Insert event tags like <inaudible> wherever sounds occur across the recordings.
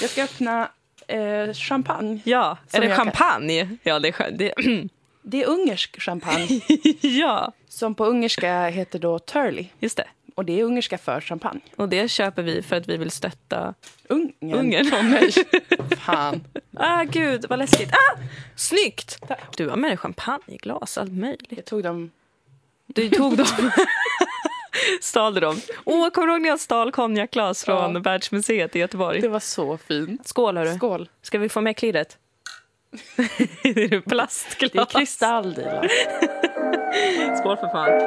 Jag ska öppna eh, champagne. Ja, är det jag kan- champagne? Ja, det är. Det, <clears throat> Det är ungersk champagne <laughs> ja, som på ungerska heter då Turley. just det. Och det är ungerska för champagne. Och det köper vi för att vi vill stötta Ungern. Ungern. <laughs> Fan. <laughs> Ah, gud, vad läskigt. Ah, snyggt! Du har med dig champagneglas, allt möjligt. Jag tog dem. Du tog dem. Stal du dem? Åh, kommer du ihåg när jag stal konjakglas från Ja. Världsmuseet i Göteborg? Det var så fint. Skål, hörru. Skål. Ska vi få med klirret? <laughs> det är plastglas. Det är kristall, Dilan. Skål för fan.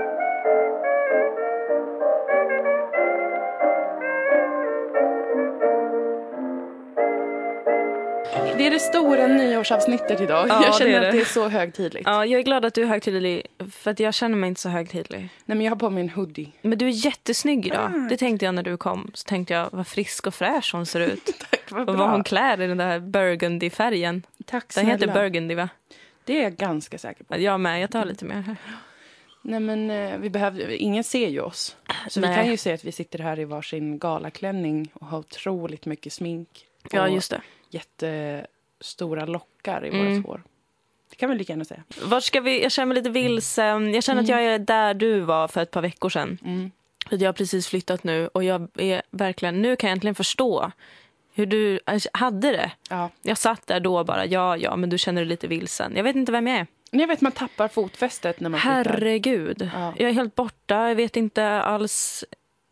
Det är det stora nyårsavsnittet idag. Ja, jag känner det att det. är så högtidligt. Ja, jag är glad att du är högtidlig, för att jag känner mig inte så högtidlig. Nej, men jag har på mig en hoodie. Men du är jättesnygg idag. Tack. Det tänkte jag när du kom. Så tänkte jag, vad frisk och fräsch hon ser ut. <laughs> Tack, vad Och vad hon klär i den där burgundy-färgen. Tack Den snälla. heter burgundy, va? Det är jag ganska säker på. Jag med, jag tar lite mer. Nej, men eh, vi behöver, ingen ser ju oss. Så vi Nej. kan ju se att vi sitter här i varsin galaklänning och har otroligt mycket smink. Ja, just det. Jättestora lockar i Mm. vårt hår. Det kan vi lika gärna säga. Vart ska vi? Jag känner mig lite vilse. Jag känner att jag är där du var för ett par veckor sedan. Mm. Jag har precis flyttat nu och jag är verkligen, nu kan jag äntligen förstå hur du alltså, hade det. Ja. Jag satt där då bara, ja, ja, men du känner dig lite vilsen. Jag vet inte vem jag är. Jag vet man tappar fotfästet när man flyttar. Herregud. Ja. Jag är helt borta. Jag vet inte alls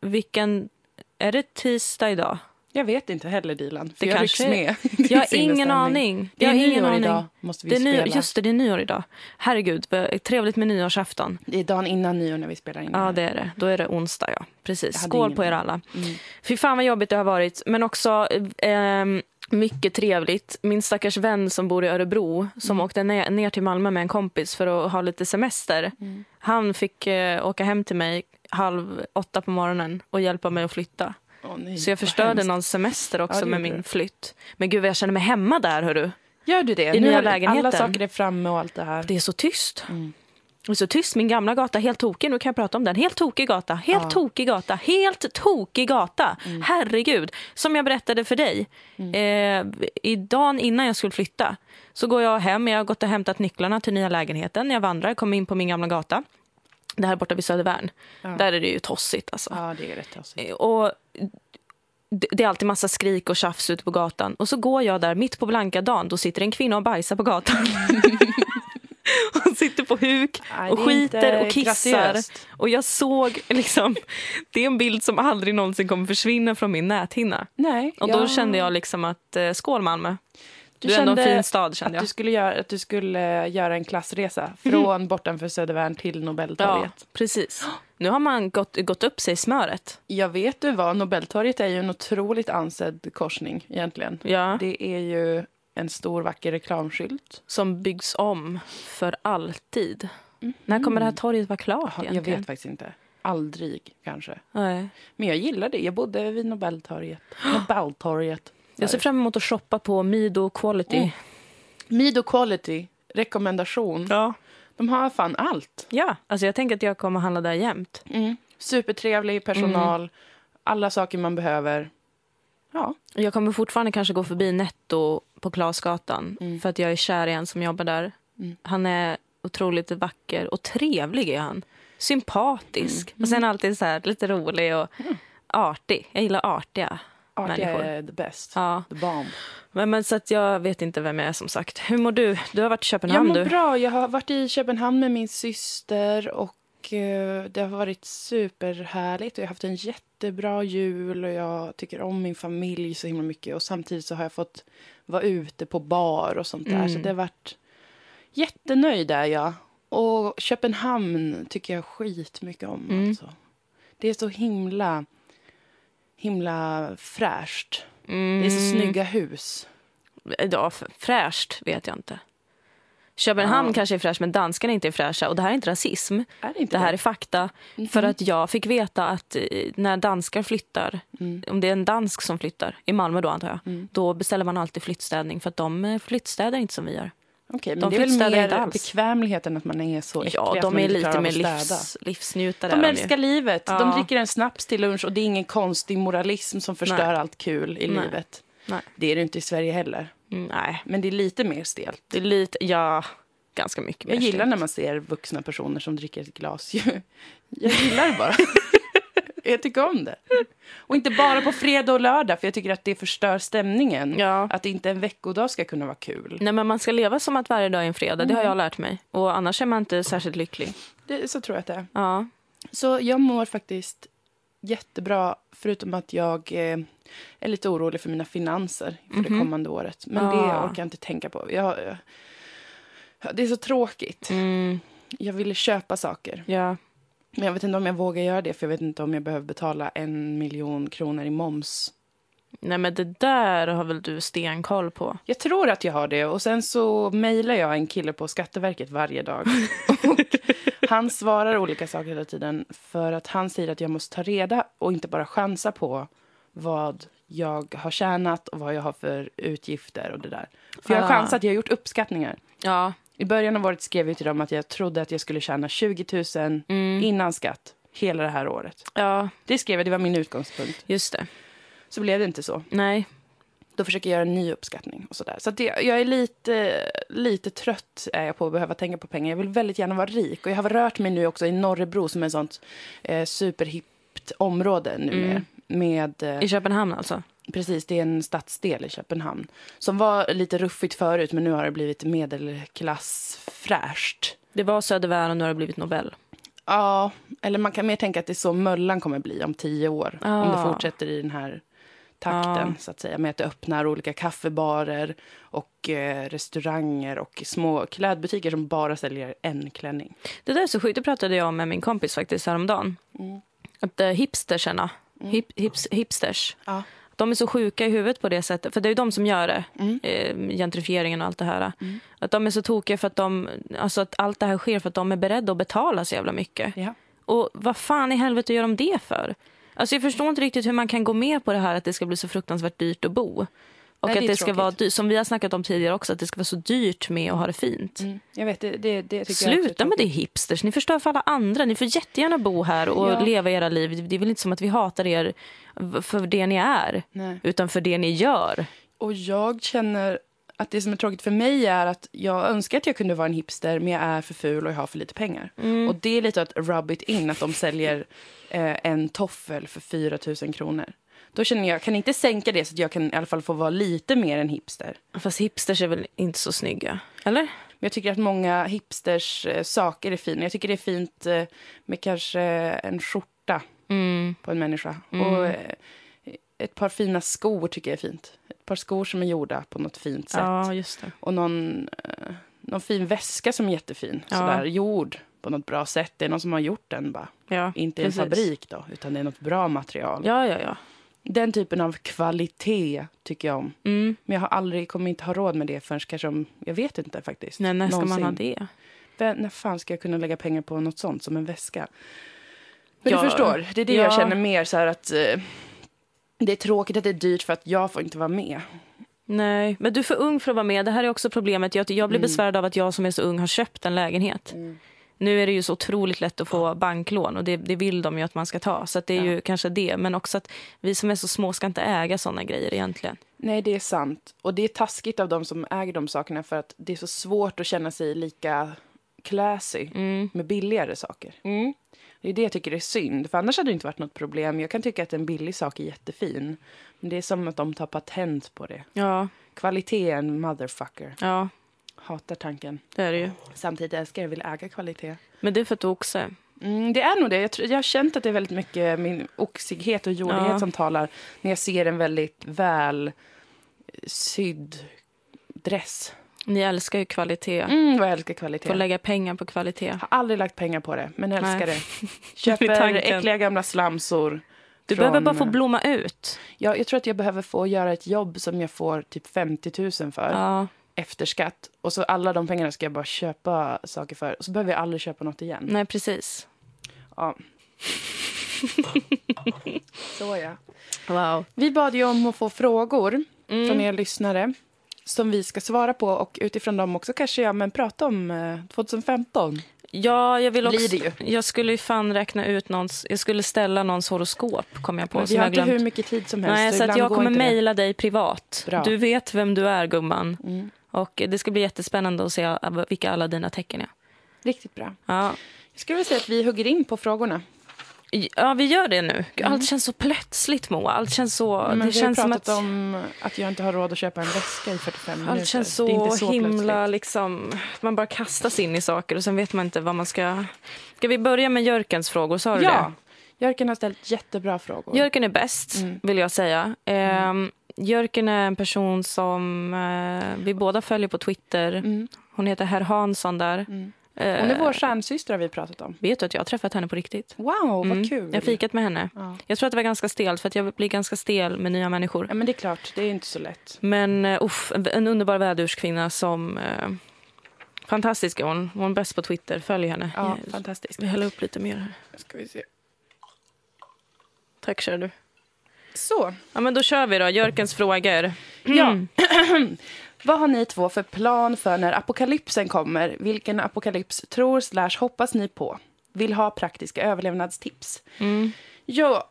vilken... Är det tisdag idag? Jag vet inte heller Dilan. För Det jag kanske med. <laughs> Jag har ingen aning. Det är har ingen nyår aning. idag, måste vi Det är spela. just det, det är nyår idag. Herregud, trevligt med nyårsafton. Det är dagen innan nyår när vi spelar in. Ja, det är det. Då är det onsdag, ja. Precis. Skål på er alla. Mm. Fy fan vad jobbigt det har varit. Men också ehm, mycket trevligt. Min stackars vän som bor i Örebro som Mm. åkte ner, ner till Malmö med en kompis för att ha lite semester. Mm. Han fick eh, åka hem till mig halv åtta på morgonen och hjälpa mig att flytta. Nej, Så jag förstörde någons semester också Ja, med min flytt. Men gud vad jag känner mig hemma där hörru. Gör du det? I Nu nya lägenheten. Alla saker är framme och allt det här. Det är så tyst. Mm. Det är så tyst. Min gamla gata helt tokig. Nu kan jag prata om den. Helt tokig gata. Helt Ja. tokig gata. Helt tokig gata. Mm. Herregud. Som jag berättade för dig. Eh, I dagen innan jag skulle flytta så går jag hem. Jag har gått och hämtat nycklarna till nya lägenheten. Jag vandrar, kommer in på min gamla gata. Det här borta vid Södervärn. Ja. Där är det ju tossigt alltså. Ja, det är rätt taskigt. Eh, Och det är alltid massa skrik och tjafs ute på gatan. Och så går jag där mitt på blanka dagen. Då sitter en kvinna och bajsar på gatan. <laughs> och sitter på huk och skiter och kissar. graciöst. Och jag såg liksom, det är en bild som aldrig någonsin kommer försvinna från min näthinna. Nej. Och då ja. kände jag liksom att, eh, skål Malmö. Du Du, är ändå en fin stad kände att jag. du, skulle göra, att du skulle göra en klassresa från bortanför Södervärn till Ja, Nobeltorget. precis. Nu har man gått, gått upp sig i smöret. Jag vet du vad, Nobeltorget är ju en otroligt ansedd korsning egentligen. Ja. Det är ju en stor vacker reklamskylt. Som byggs om för alltid. När kommer det här torget vara klart Jaha, jag egentligen? vet faktiskt inte. Aldrig kanske. Nej. Men jag gillar det. Jag bodde vid Nobeltorget. <gasps> Nobeltorget. Jag ser fram emot att shoppa på Mido Quality. Mm. Mido Quality, rekommendation. Ja. De har fan allt. ja, alltså jag tänker att jag kommer handla där jämt. Mm. Supertrevlig personal, Mm. alla saker man behöver. Ja, Jag kommer fortfarande kanske gå förbi Netto på Klasgatan Mm. för att jag är kär i en som jobbar där. Mm. Han är otroligt vacker och trevlig är han. Sympatisk. Mm. Och sen alltid så här lite rolig och artig. Jag gillar artiga artiga människor. är the best. Ja. The bomb. Men, men så att jag vet inte vem jag är som sagt. Hur mår du? Du har varit i Jag Köpenhamn mår du. bra. Jag har varit i Köpenhamn med min syster och eh, det har varit superhärligt. Jag har haft en jättebra jul och jag tycker om min familj så himla mycket. Och samtidigt så har jag fått vara ute på bar och sånt där. Mm. Så det har varit jättenöjd är jag. Och Köpenhamn tycker jag skitmycket om. Mm. Alltså. Det är så himla, himla fräscht. Mm. Det är så snygga hus. Ja, fräscht vet jag inte. Köpenhamn Ja. kanske är fräscht, men danskarna inte är fräscha. Och det här är inte rasism. Är det inte Det här är fakta. Mhm. För att jag fick veta att eh, när danskar flyttar, Mm. om det är en dansk som flyttar, i Malmö då antar jag, Mm. då beställer man alltid flyttstädning för att de eh, flyttstädar inte som vi gör. Okej, men De det är väl mer bekvämligheten att man är så äcklig Ja, de är lite mer livs, livsnjutare. De älskar livet. Ja. De dricker en snaps till lunch och det är ingen konstig moralism som förstör Nej. allt kul i Nej. livet. Nej. Det är det inte i Sverige heller. Mm, nej, Men det är lite mer stelt. det är lite, ja, ganska mycket Jag gillar stelt. när man ser vuxna personer som dricker ett glas. Jag gillar det bara. <laughs> <laughs> Jag tycker om det. Och inte bara på fredag och lördag, för jag tycker att det förstör stämningen. Ja. Att inte en veckodag ska kunna vara kul. Nej, men man ska leva som att varje dag är en fredag, det har Mm. jag lärt mig. Och annars är man inte särskilt lycklig. Det, så tror jag att det är. Ja, Så jag mår faktiskt jättebra, förutom att jag eh, är lite orolig för mina finanser för det Mhm. kommande året. Men det Ah. orkar jag inte tänka på. Jag, jag, det är så tråkigt. mm, Jag ville köpa saker. ja. Men jag vet inte om jag vågar göra det, för jag vet inte om jag behöver betala en miljon kronor i moms. Nej, men det där har väl du stenkoll på? Jag tror att jag har det. Och sen så mejlar jag en kille på Skatteverket varje dag. <laughs> Och han svarar olika saker hela tiden för att han säger att jag måste ta reda och inte bara chansa på vad jag har tjänat och vad jag har för utgifter och det där. För jag har Ah. chansat, jag har gjort uppskattningar. Ja. I början av året skrev jag till dem att jag trodde att jag skulle tjäna 20 000 Mm. innan skatt hela det här året. Ja, Det skrev jag, det var min utgångspunkt. just det. Så blev det inte så. Nej. Då försöker jag göra en ny uppskattning. och sådär. Så det, jag är lite, lite trött är jag på att behöva tänka på pengar. Jag vill väldigt gärna vara rik. Och jag har rört mig nu också i Norrebro som är ett sånt eh, superhippt område nu Mm. med, eh, I Köpenhamn alltså? Precis, det är en stadsdel i Köpenhamn. Som var lite ruffigt förut, men nu har det blivit medelklassfräscht. Det var Södervärn och nu har det blivit Nobel. Ja, eller man kan mer tänka att det är så Möllan kommer bli om tio år. Om det Ah. fortsätter i den här takten, Ah. så att säga. Med att det öppnar olika kaffebarer och eh, restauranger och små klädbutiker som bara säljer en klänning. Det där är så sjukt, det pratade jag om med min kompis faktiskt häromdagen. Mm. Att uh, hipstersarna, hip, hips, hipsters, Ja. De är så sjuka i huvudet på det sättet. För det är ju de som gör det, Mm. eh, gentrifieringen och allt det här. Mm. Att de är så tokiga för att de, alltså att allt det här sker för att de är beredda att betala så jävla mycket. Ja. Och vad fan i helvete gör de det för? Alltså jag förstår inte riktigt hur man kan gå med på det här att det ska bli så fruktansvärt dyrt att bo. Och Nej, det att är det ska vara, dy- som vi har snackat om tidigare också, att det ska vara så dyrt med att ha det fint. Mm. Jag vet, det, det, det Sluta med det hipsters, ni förstör för alla andra. Ni får jättegärna bo här och Ja. leva era liv. Det är väl inte som att vi hatar er för det ni är, Nej. utan för det ni gör. Och jag känner att det som är tråkigt för mig är att jag önskar att jag kunde vara en hipster, men jag är för ful och jag har för lite pengar. Mm. Och det är lite att rub it in, att de säljer eh, en toffel för 4 000 kronor. Då känner jag, kan inte sänka det så att jag kan i alla fall få vara lite mer en hipster. Fast hipsters är väl inte så snygga? Eller? Men jag tycker att många hipsters eh, saker är fina. Jag tycker det är fint eh, med kanske en skjorta Mm. på en människa. Mm. Och eh, ett par fina skor tycker jag är fint. Ett par skor som är gjorda på något fint sätt. Ja, just det. Och någon, någon fin väska som är jättefin. Ja. Sådär, gjord på något bra sätt. Det är någon som har gjort den bara. Ja, Inte i en precis. fabrik då, utan det är något bra material. Ja, ja, ja. Den typen av kvalitet tycker jag om. Mm. Men jag har aldrig, kommer inte ha råd med det förrän kanske om, jag vet inte faktiskt. Nej, när ska man Någonsin. ha det? Vä- När fan ska jag kunna lägga pengar på något sånt som en väska? Men Ja. du förstår, det är det Ja. jag känner mer så här att eh, det är tråkigt att det är dyrt för att jag får inte vara med. Nej, men du är för ung för att vara med. Det här är också problemet. Jag, jag blir Mm. besvärad av att jag som är så ung har köpt en lägenhet. Nu är det ju så otroligt lätt att få banklån och det, det vill de ju att man ska ta. Så det är Ja. ju kanske det. Men också att vi som är så små ska inte äga såna grejer egentligen. Nej, det är sant. Och det är taskigt av de som äger de sakerna för att det är så svårt att känna sig lika classy Mm. med billigare saker. Det är det jag tycker är synd, för annars hade det inte varit något problem. Jag kan tycka att en billig sak är jättefin, men det är som att de tar patent på det. Ja, Kvalitet är en motherfucker. ja, Hatar tanken. det är det ju. Samtidigt älskar jag vill äga kvalitet. Men det är för att du också är. Mm, det är nog det. Jag, tror, jag har känt att det är väldigt mycket min oxighet och jordighet Ja. som talar när jag ser en väldigt väl sydd dress. Ni älskar ju kvalitet. Mm, jag älskar kvalitet. Får lägga pengar på kvalitet. har aldrig lagt pengar på det, men älskar Nej. det. <laughs> Köper äckliga gamla slamsor. Du från- behöver bara få blomma ut. Ja, jag tror att jag behöver få göra ett jobb som jag får typ 50 000 för Ja. Efter skatt. Och så alla de pengarna ska jag bara köpa saker för. Och så behöver jag aldrig köpa något igen. Nej, precis. Ja. <laughs> så ja. Wow. Vi bad ju om att få frågor Mm. från er lyssnare som vi ska svara på och utifrån dem också kanske ja, men prata om eh, 2015. Ja, jag vill också... Blir det ju. Jag skulle ju fan räkna ut någons... Jag skulle ställa någons horoskop, kom jag på. Men vi har jag inte hur mycket tid som helst. Nej, så att ibland jag kommer mejla dig privat. Bra. Du vet vem du är, gumman. Mm. Och det ska bli jättespännande att se vilka alla dina tecken är. Riktigt bra. Ja, Jag skulle vilja säga att vi hugger in på frågorna. ja vi gör det nu. Allt känns så plötsligt, Moa. Allt känns så... Men det vi har känns som pratat att... om att jag inte har råd att köpa en väska i 45 minuter. Allt känns Det så, så himla liksom... Man bara kastas in i saker och sen vet man inte vad man ska... Ska vi börja med Jörkens frågor? Sa du Ja. Jörgen har ställt jättebra frågor. det? Jörken är bäst, Mm. vill jag säga. Ehm, Jörken är en person som eh, vi båda följer på Twitter. Mm. Hon heter Herr Hansson där. Mm. Eh, Hon är vår stjärnsyster har vi pratat om. Vet du att jag har träffat henne på riktigt? Wow, vad Mm. kul. Jag fikat med henne. Ja. Jag tror att det var ganska stelt, för att jag blir ganska stel med nya människor. ja, men det är klart. Det är inte så lätt. Men uh, uff, en- underbar vädurskvinna som... Uh, fantastisk är hon. Hon är bäst på Twitter. Följ henne. Ja, Jag- fantastiskt. Vi häller upp lite mer här. Ska vi se. Tack, kära du. Så, Ja, men då kör vi då. Jörkens frågor. ja. <clears throat> Vad har ni två för plan för när apokalypsen kommer? Vilken apokalyps tror slash hoppas ni på? Vill ha praktiska överlevnadstips. Mm. Ja,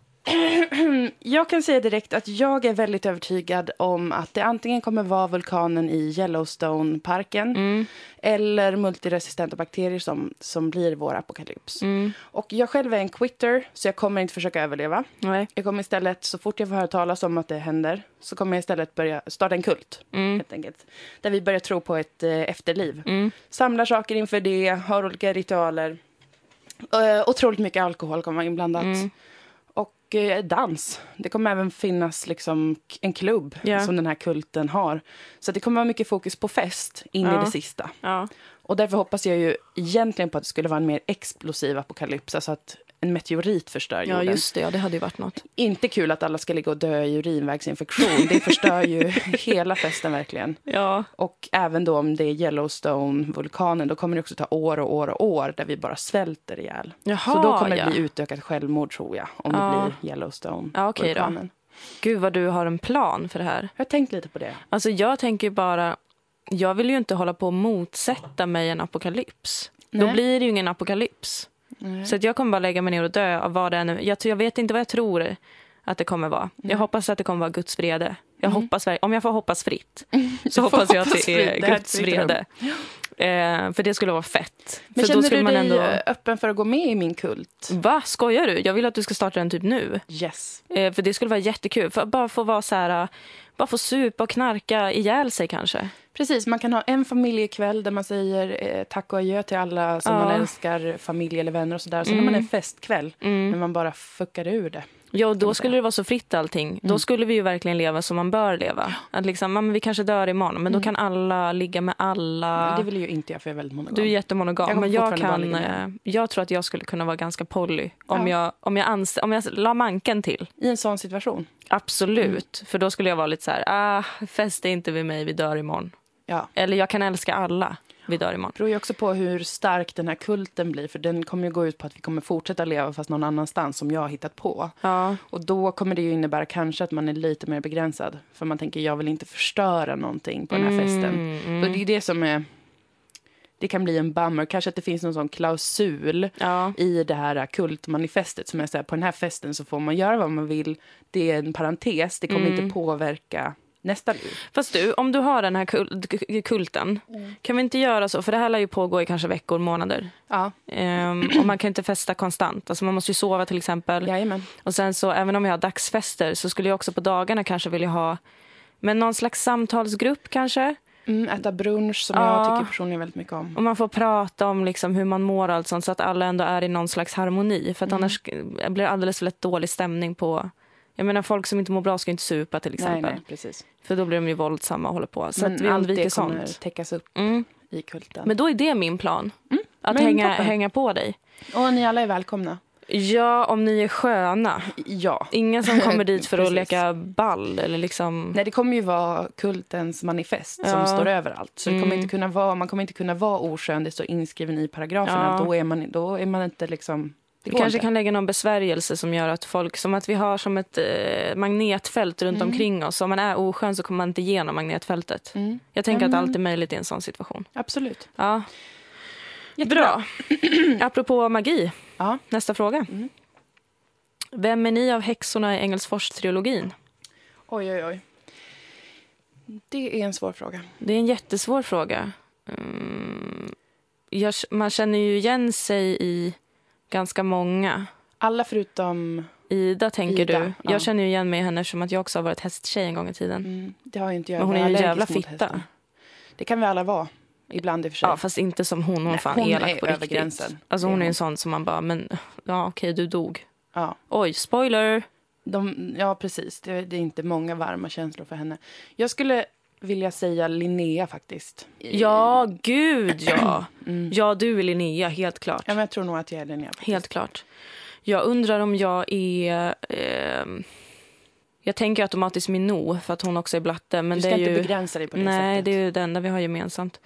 jag kan säga direkt att jag är väldigt övertygad om att det antingen kommer vara vulkanen i Yellowstone-parken Mm. eller multiresistenta bakterier som, som blir vår apokalyps. Mm. Och jag själv är en quitter, så jag kommer inte försöka överleva. Nej. Jag kommer istället, så fort jag får höra talas om att det händer, så kommer jag istället börja starta en kult, Mm. helt enkelt. Där vi börjar tro på ett eh, efterliv. Mm. Samlar saker inför det, har olika ritualer. Uh, otroligt mycket alkohol kommer vara inblandat. Och eh, dans. Det kommer även finnas liksom en klubb Ja. som den här kulten har. Så det kommer vara mycket fokus på fest in Ja. i det sista. Ja. Och därför hoppas jag ju egentligen på att det skulle vara en mer explosiv apokalyps. Alltså att en meteorit förstör ja, jorden. just det. Ja, det hade ju varit något. Inte kul att alla ska ligga och dö i urinvägsinfektion. Det förstör ju <laughs> hela festen verkligen. Ja. Och även då om det är Yellowstone-vulkanen, då kommer det också ta år och år och år där vi bara svälter ihjäl. Jaha, Så då kommer ja. det bli utökat självmord tror jag, om Ja. det blir Yellowstone-vulkanen. Ja, då. Gud, vad du har en plan för det här. Jag har tänkt lite på det. Alltså jag tänker bara, jag vill ju inte hålla på och motsätta mig en apokalyps. Då Nej. blir det ju ingen apokalyps. Så att jag kommer bara lägga mig ner och dö av vad det är nu. Jag, jag vet inte vad jag tror att det kommer vara. Jag hoppas att det kommer vara Guds vrede. Jag hoppas, ver- om jag får hoppas fritt <laughs> så hoppas jag att hoppas det är Guds vrede. Eh, för det skulle vara fett. Men för känner du man dig ändå... öppen för att gå med i min kult? Va? Skojar du? Jag vill att du ska starta den typ nu. Yes. Eh, för det skulle vara jättekul. För bara få vara så här, eh, bara få supa och knarka ihjäl sig kanske. Precis, man kan ha en familjekväll där man säger eh, tack och adjö till alla som Ja. man älskar, familj eller vänner och sådär. Sen har man en festkväll Mm. när man bara fuckar ur det. Ja, man då skulle det vara så fritt allting. Då skulle vi ju verkligen leva som man bör leva. Att liksom, men vi kanske dör imorgon, men då kan alla ligga med alla. Men det vill ju inte jag för jag är väldigt monogam. Du är jättemonogam, Jag men jag kan... Eh, jag tror att jag skulle kunna vara ganska poly om, Ja. jag, om, jag ans- om jag la manken till. I en sån situation. Absolut. Mm. För då skulle jag vara lite så här, ah, fest är inte vid mig, vi dör imorgon. Ja. Eller jag kan älska alla, vi dör imorgon. Det beror ju också på hur stark den här kulten blir. För den kommer ju gå ut på att vi kommer fortsätta leva fast någon annanstans som jag har hittat på. Ja. Och då kommer det ju innebära kanske att man är lite mer begränsad. För man tänker jag vill inte förstöra någonting på den här festen. Mm, Och det är det som är... Det kan bli en bummer. Kanske att det finns någon sån klausul Ja. i det här kultmanifestet som är så här, på den här festen så får man göra vad man vill. Det är en parentes, det kommer Mm. inte påverka nästa liv. Fast du, om du har den här kul- kulten, Mm. kan vi inte göra så? För det här lär ju pågå i kanske veckor, månader. Ja, Ehm, och man kan inte festa konstant. Alltså man måste ju sova till exempel. jajamän. Och sen så, även om jag har dagsfester så skulle jag också på dagarna kanske vilja ha men någon slags samtalsgrupp kanske. Mm, äta brunch som Ja. jag tycker personligen väldigt mycket om. Och man får prata om liksom hur man mår och allt sånt så att alla ändå är i någon slags harmoni. För att Mm. annars blir det alldeles för lätt dålig stämning på... Jag menar folk som inte mår bra ska inte supa till Nej, exempel. nej, precis. För då blir de ju våldsamma och håller på. Så Men att vi allt undviker det kommer sånt. täckas upp Mm. i kulten. Men då är det min plan. Att men hänga, toppen. hänga på dig. Och ni alla är välkomna. Ja, om ni är sköna. Ja. Ingen som kommer dit för att <laughs> leka ball eller liksom... Nej, det kommer ju vara kultens manifest som Ja. står överallt. Så det kommer Mm. inte kunna vara, man kommer inte kunna vara oskön, det står inskriven i paragraferna. Ja. Då, är man, då är man inte liksom... Vi kanske inte. kan lägga någon besvärjelse som gör att folk, som att vi har som ett eh, magnetfält runt Mm. omkring oss. Om man är oskön så kommer man inte igenom magnetfältet. Mm. Jag tänker Ja, att allt är möjligt i en sån situation. Absolut. Ja. Bra. <clears throat> Apropå magi, Ja. nästa fråga. Mm. Vem är ni av häxorna i Engelsfors-trilogin? Oj, oj, oj. Det är en svår fråga. Det är en jättesvår fråga. Mm, jag, man känner ju igen sig i ganska många. Alla förutom... Ida tänker Ida, du. ja. Jag känner ju igen mig i henne eftersom att jag också har varit hästtjej en gång i tiden. Mm, det har inte jag. Men hon är ju en jävla fitta. hästar. Det kan vi alla vara. Ibland i och för sig. Ja, fast inte som hon. Hon Nej, fan hon elak är på över riktigt. gränsen. Alltså hon är en sån som man bara, men ja okej du dog. Ja. Oj, spoiler! De, ja, precis. Det, det är inte många varma känslor för henne. Jag skulle vilja säga Linnea faktiskt. Ja, gud ja. <clears throat> Mm. Ja, du är Linnea, helt klart. Ja, men jag tror nog att jag är Linnea. faktiskt. Helt klart. Jag undrar om jag är... ehm, jag tänker automatiskt Minou för att hon också är blatte. Men Du ska det är inte ju, begränsa dig på det Nej, sättet. det är ju det enda vi har gemensamt.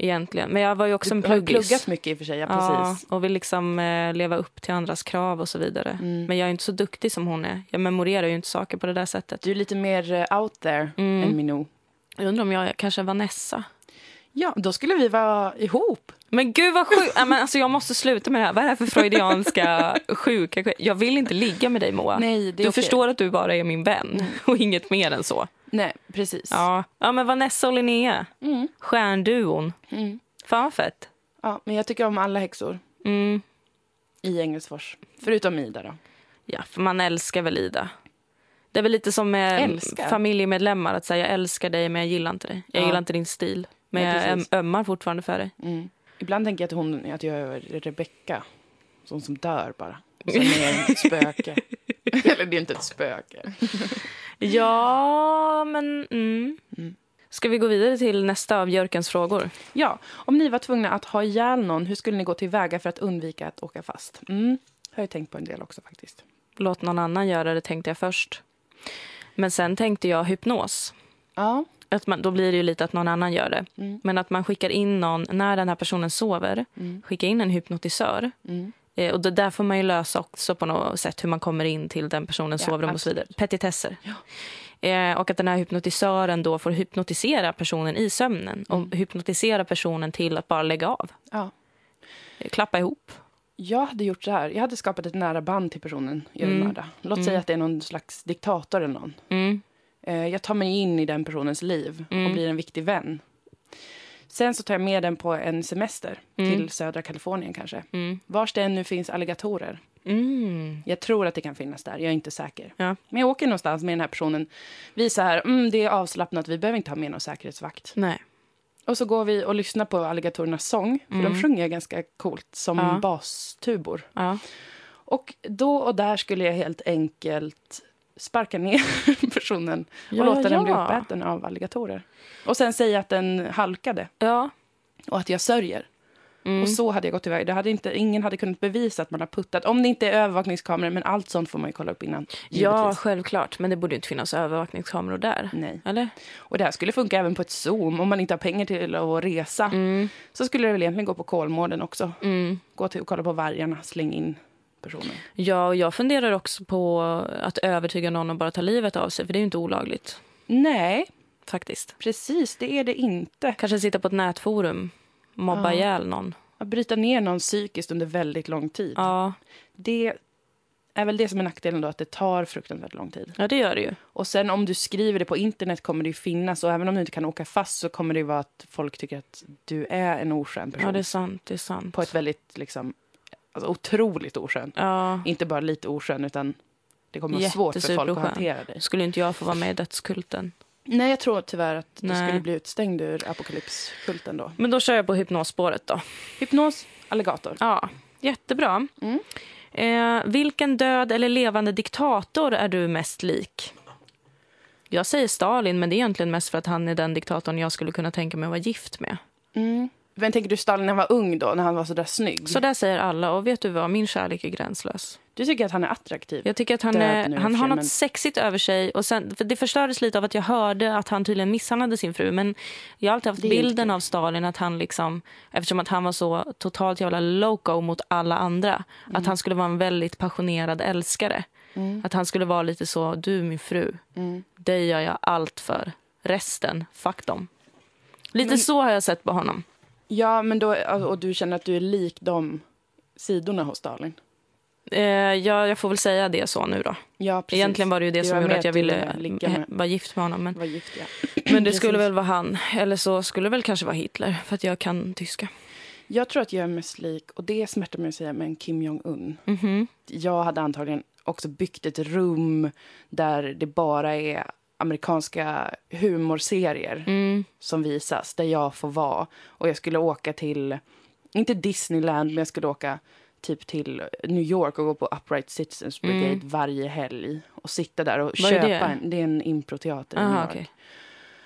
Egentligen. Men jag var ju också en du har pluggis. pluggat mycket i och för sig. Ja, Ja, precis. och vill liksom eh, leva upp till andras krav och så vidare. Mm. Men jag är inte så duktig som hon är. Jag memorerar ju inte saker på det där sättet. Du är lite mer eh, out there Mm. än Minou. Jag undrar om jag kanske är Vanessa. Ja, då skulle vi vara ihop. Men gud vad sjukt! Men alltså, jag måste sluta med det här. Vad är det här för freudianska <laughs> sjuka Jag vill inte ligga med dig Moa. Nej, det är du okej. förstår att du bara är min vän <laughs> och inget mer än så. Nej, precis. Ja, ja men Vanessa och Linnea. Mm. Stjärnduon. Mm. Fan vad fett. ja, men jag tycker om alla häxor Mm. i Engelsfors. Förutom Ida då. Ja, för man älskar väl Ida. Det är väl lite som med Älskar? familjemedlemmar. Att säga jag älskar dig men jag gillar inte dig. Jag Ja. gillar inte din stil. Men Nej, jag ömmar fortfarande för dig. Mm. Ibland tänker jag att, hon, att jag är Rebecka. Sån som dör bara. Som är ett spöke. <laughs> Eller det är inte ett spöke. Ja, men... Mm. Mm. Ska vi gå vidare till nästa av Jörkens frågor? Ja, om ni var tvungna att ha ihjäl någon, hur skulle ni gå tillväga för att undvika att åka fast? Mm. Har jag tänkt på en del också faktiskt. Låt någon annan göra det, tänkte jag först. Men sen tänkte jag hypnos. Ja. Att man, då blir det ju lite att någon annan gör det. Mm. Men att man skickar in någon, när den här personen sover, Mm. skicka in en hypnotisör. Mm. Eh, och det där får man ju lösa också på något sätt, hur man kommer in till den personens Ja, sovrum och så vidare. Petitesser. Ja. Eh, och att den här hypnotisören då får hypnotisera personen i sömnen och Mm. hypnotisera personen till att bara lägga av. ja. Eh, Klappa ihop. Jag hade gjort så här. Jag hade skapat ett nära band till personen jag vill Mm. mörda. Låt Mm. säga att det är någon slags diktator eller någon. Mm. Eh, Jag tar mig in i den personens liv Mm. och blir en viktig vän. Sen så tar jag med den på en semester Mm. till södra Kalifornien kanske. Mm. Vars det än nu finns alligatorer. Mm. Jag tror att det kan finnas där, jag är inte säker. Ja. Men jag åker någonstans med den här personen. Vi så här, mm, det är avslappnat, vi behöver inte ha med någon säkerhetsvakt. Nej. Och så går vi och lyssnar på alligatorernas sång, för Mm. de sjunger ganska coolt som Ja. bastubor. Ja. Och då och där skulle jag helt enkelt sparka ner <laughs> personen och Ja, låta den bli uppäten av alligatorer. Och sen säga att den halkade och att jag sörjer. Mm. Och så hade jag gått iväg. Det hade inte, ingen hade kunnat bevisa att man har puttat. Om det inte är övervakningskameror, men allt sånt får man ju kolla upp innan. Ja, givetvis. självklart. Men det borde inte finnas övervakningskameror där. Nej. Eller? Och det här skulle funka även på ett Zoom. Om man inte har pengar till att resa Mm. så skulle det väl egentligen gå på Kolmården också. Mm. Gå till och kolla på vargarna, släng in personen. Ja, och jag funderar också på att övertyga någon att bara ta livet av sig, för det är ju inte olagligt. Nej, Faktiskt. precis. Det är det inte. Kanske sitta på ett nätforum, mobba Ja. ihjäl någon. Att bryta ner någon psykiskt under väldigt lång tid. Ja, Det är väl det som är nackdelen då, att det tar fruktansvärt lång tid. ja det gör det ju. Och sen om du skriver det på internet kommer det ju finnas, och även om du inte kan åka fast så kommer det ju vara att folk tycker att du är en oskön person. Ja, det är sant. Det är sant. På ett väldigt, liksom, alltså otroligt oskön. Ja, Inte bara lite oskön, utan det kommer vara svårt för folk att hantera dig. skulle inte jag få vara med i dödskulten. Nej, jag tror tyvärr att du Nej. skulle bli utstängd ur apokalypskulten då. Men då kör jag på hypnosspåret då. Hypnos, alligator. Ja, jättebra. Mm. Eh, vilken död eller levande diktator är du mest lik? Jag säger Stalin, men det är egentligen mest för att han är den diktatorn jag skulle kunna tänka mig att vara gift med. Mm. Men tänker du Stalin när han var ung då, när han var så där snygg? Så där säger alla. Och vet du vad? Min kärlek är gränslös. Du tycker att han är attraktiv? Jag tycker att han, är, han har något men- sexigt över sig. Och sen, för det förstördes lite av att jag hörde att han tydligen misshandlade sin fru. Men jag har alltid haft bilden av Stalin att han liksom, eftersom att han var så totalt jävla loco mot alla andra, att han skulle vara en väldigt passionerad älskare. Mm. Att han skulle vara lite så, du min fru, Mm. dig gör jag allt för. Resten, fuck dem. Lite Men- så har jag sett på honom. Ja, men då, och du känner att du är lik de sidorna hos Stalin? Eh, ja, jag får väl säga det så nu då. Ja, precis. Egentligen var det ju det Det som gjorde att jag ville vara gift med honom. Men, gift jag. <clears throat> men det <clears throat> skulle väl vara han. Eller så skulle det väl kanske vara Hitler, för att jag kan tyska. Jag tror att jag är mest lik, och det smärtar mig att säga, men Kim Jong-Un. Mhm. Jag hade antagligen också byggt ett rum där det bara är amerikanska humorserier Mm. som visas, där jag får vara. Och jag skulle åka till, inte Disneyland, men jag skulle åka typ till New York och gå på Upright Citizens Brigade Mm. varje helg. Och sitta där och Vad är köpa det? en, det är en improteater i New Aha, York. okej.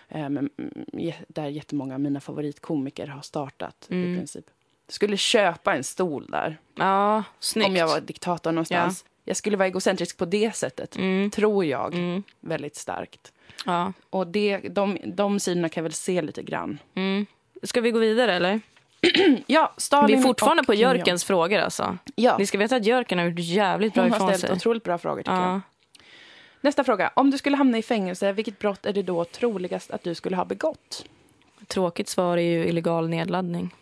Eh, men, mm, där jättemånga av mina favoritkomiker har startat i Mm. princip. Jag skulle köpa en stol där Ja, snyggt. om jag var diktator någonstans. Jag skulle vara egocentrisk på det sättet, Mm. tror jag, Mm. väldigt starkt. Ja. Och det, de, de sidorna kan jag väl se lite grann. Mm. Ska vi gå vidare eller? <clears throat> Ja, Stalin Vi är fortfarande på. Jörkens frågor alltså. Ja, Ni ska veta att Jörken har gjort jävligt bra hon har ifrån ställt sig. otroligt bra frågor tycker jag. Ja. Nästa fråga. Om du skulle hamna i fängelse, vilket brott är det då troligast att du skulle ha begått? Tråkigt svar är ju illegal nedladdning.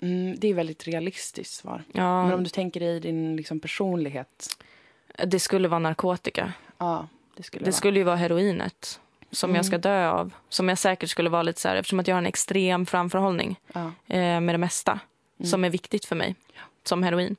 Mm, det är väldigt realistiskt svar. Ja, Men om du tänker dig din liksom, personlighet. Det skulle vara narkotika. Ja, det skulle Det vara. skulle ju vara heroinet som Mm. jag ska dö av. Som jag säkert skulle vara lite så här, eftersom att jag har en extrem framförhållning Ja. eh, med det mesta Mm. som är viktigt för mig. Som heroin.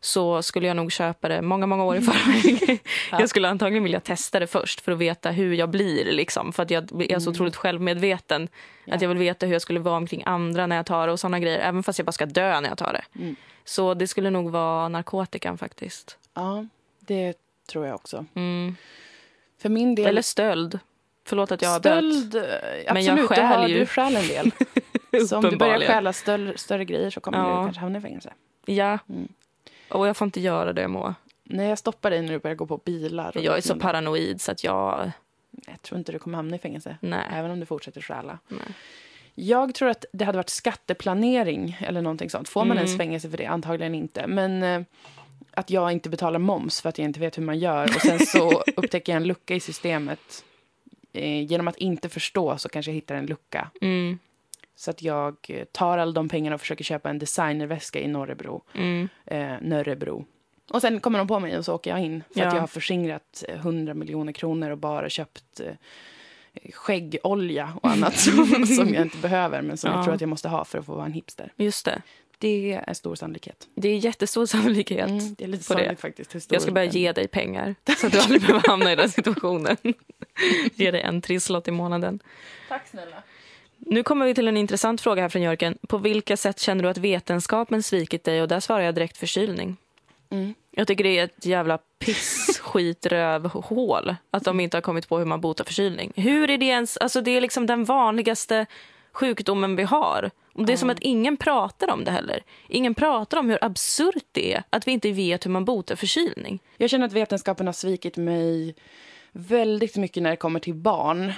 Så skulle jag nog köpa det många, många år i förväg. Ja. <laughs> <laughs> Jag skulle antagligen vilja testa det först för att veta hur jag blir. Liksom, för att jag är så Mm. otroligt självmedveten. Ja. Att jag vill veta hur jag skulle vara omkring andra när jag tar det och såna grejer. Även fast jag bara ska dö när jag tar det. Mm. Så det skulle nog vara narkotikan faktiskt. ja, det tror jag också. Mm. För min del... Eller stöld. Förlåt att jag har. Stöld, eh, Men jag absolut, du, har, ju. du stjäl en del. <laughs> Så om du börjar stjäla större, större grejer så kommer Ja. du kanske hamna i fängelse. Ja. Mm. Och jag får inte göra det, Moa. Nej, jag stoppar dig när du börjar gå på bilar. Jag är så paranoid så att jag... Jag tror inte du kommer hamna i fängelse, Nej. även om du fortsätter stjäla. Nej. Jag tror att det hade varit skatteplanering eller någonting sånt. Får man Mm. ens fängelse för det? Antagligen inte. Men eh, att jag inte betalar moms för att jag inte vet hur man gör och sen så <laughs> upptäcker jag en lucka i systemet. Eh, genom att inte förstå så kanske jag hittar en lucka. Mm. Så att jag eh, tar alla de pengarna och försöker köpa en designerväska i Norrebro. Mm. Eh, Nörrebro. Och sen kommer de på mig och så åker jag in. För Ja. att jag har förskingrat eh, 100 miljoner kronor och bara köpt eh, skäggolja och annat som, <laughs> <laughs> som jag inte behöver men som Ja. jag tror att jag måste ha för att få vara en hipster. Just det. Det är stor sannolikhet. Det är jättestor sannolikhet. Mm, det är lite på det. sannolikt faktiskt. Jag ska börja ge dig pengar så att du aldrig behöver hamna i den <laughs> situationen. <laughs> ge dig en trisslott i månaden. Tack snälla. Nu kommer vi till en intressant fråga här från Jörgen. På vilka sätt känner du att vetenskapen svikit dig? Och där svarar jag direkt förkylning. Mm. Jag tycker det är ett jävla piss, skit, röv, hål att de inte har kommit på hur man botar förkylning. Hur är det ens, alltså det är liksom den vanligaste sjukdomen vi har. Och det är som att ingen pratar om det heller. Ingen pratar om hur absurt det är att vi inte vet hur man botar förkylning. Jag känner att vetenskapen har svikit mig väldigt mycket när det kommer till barn.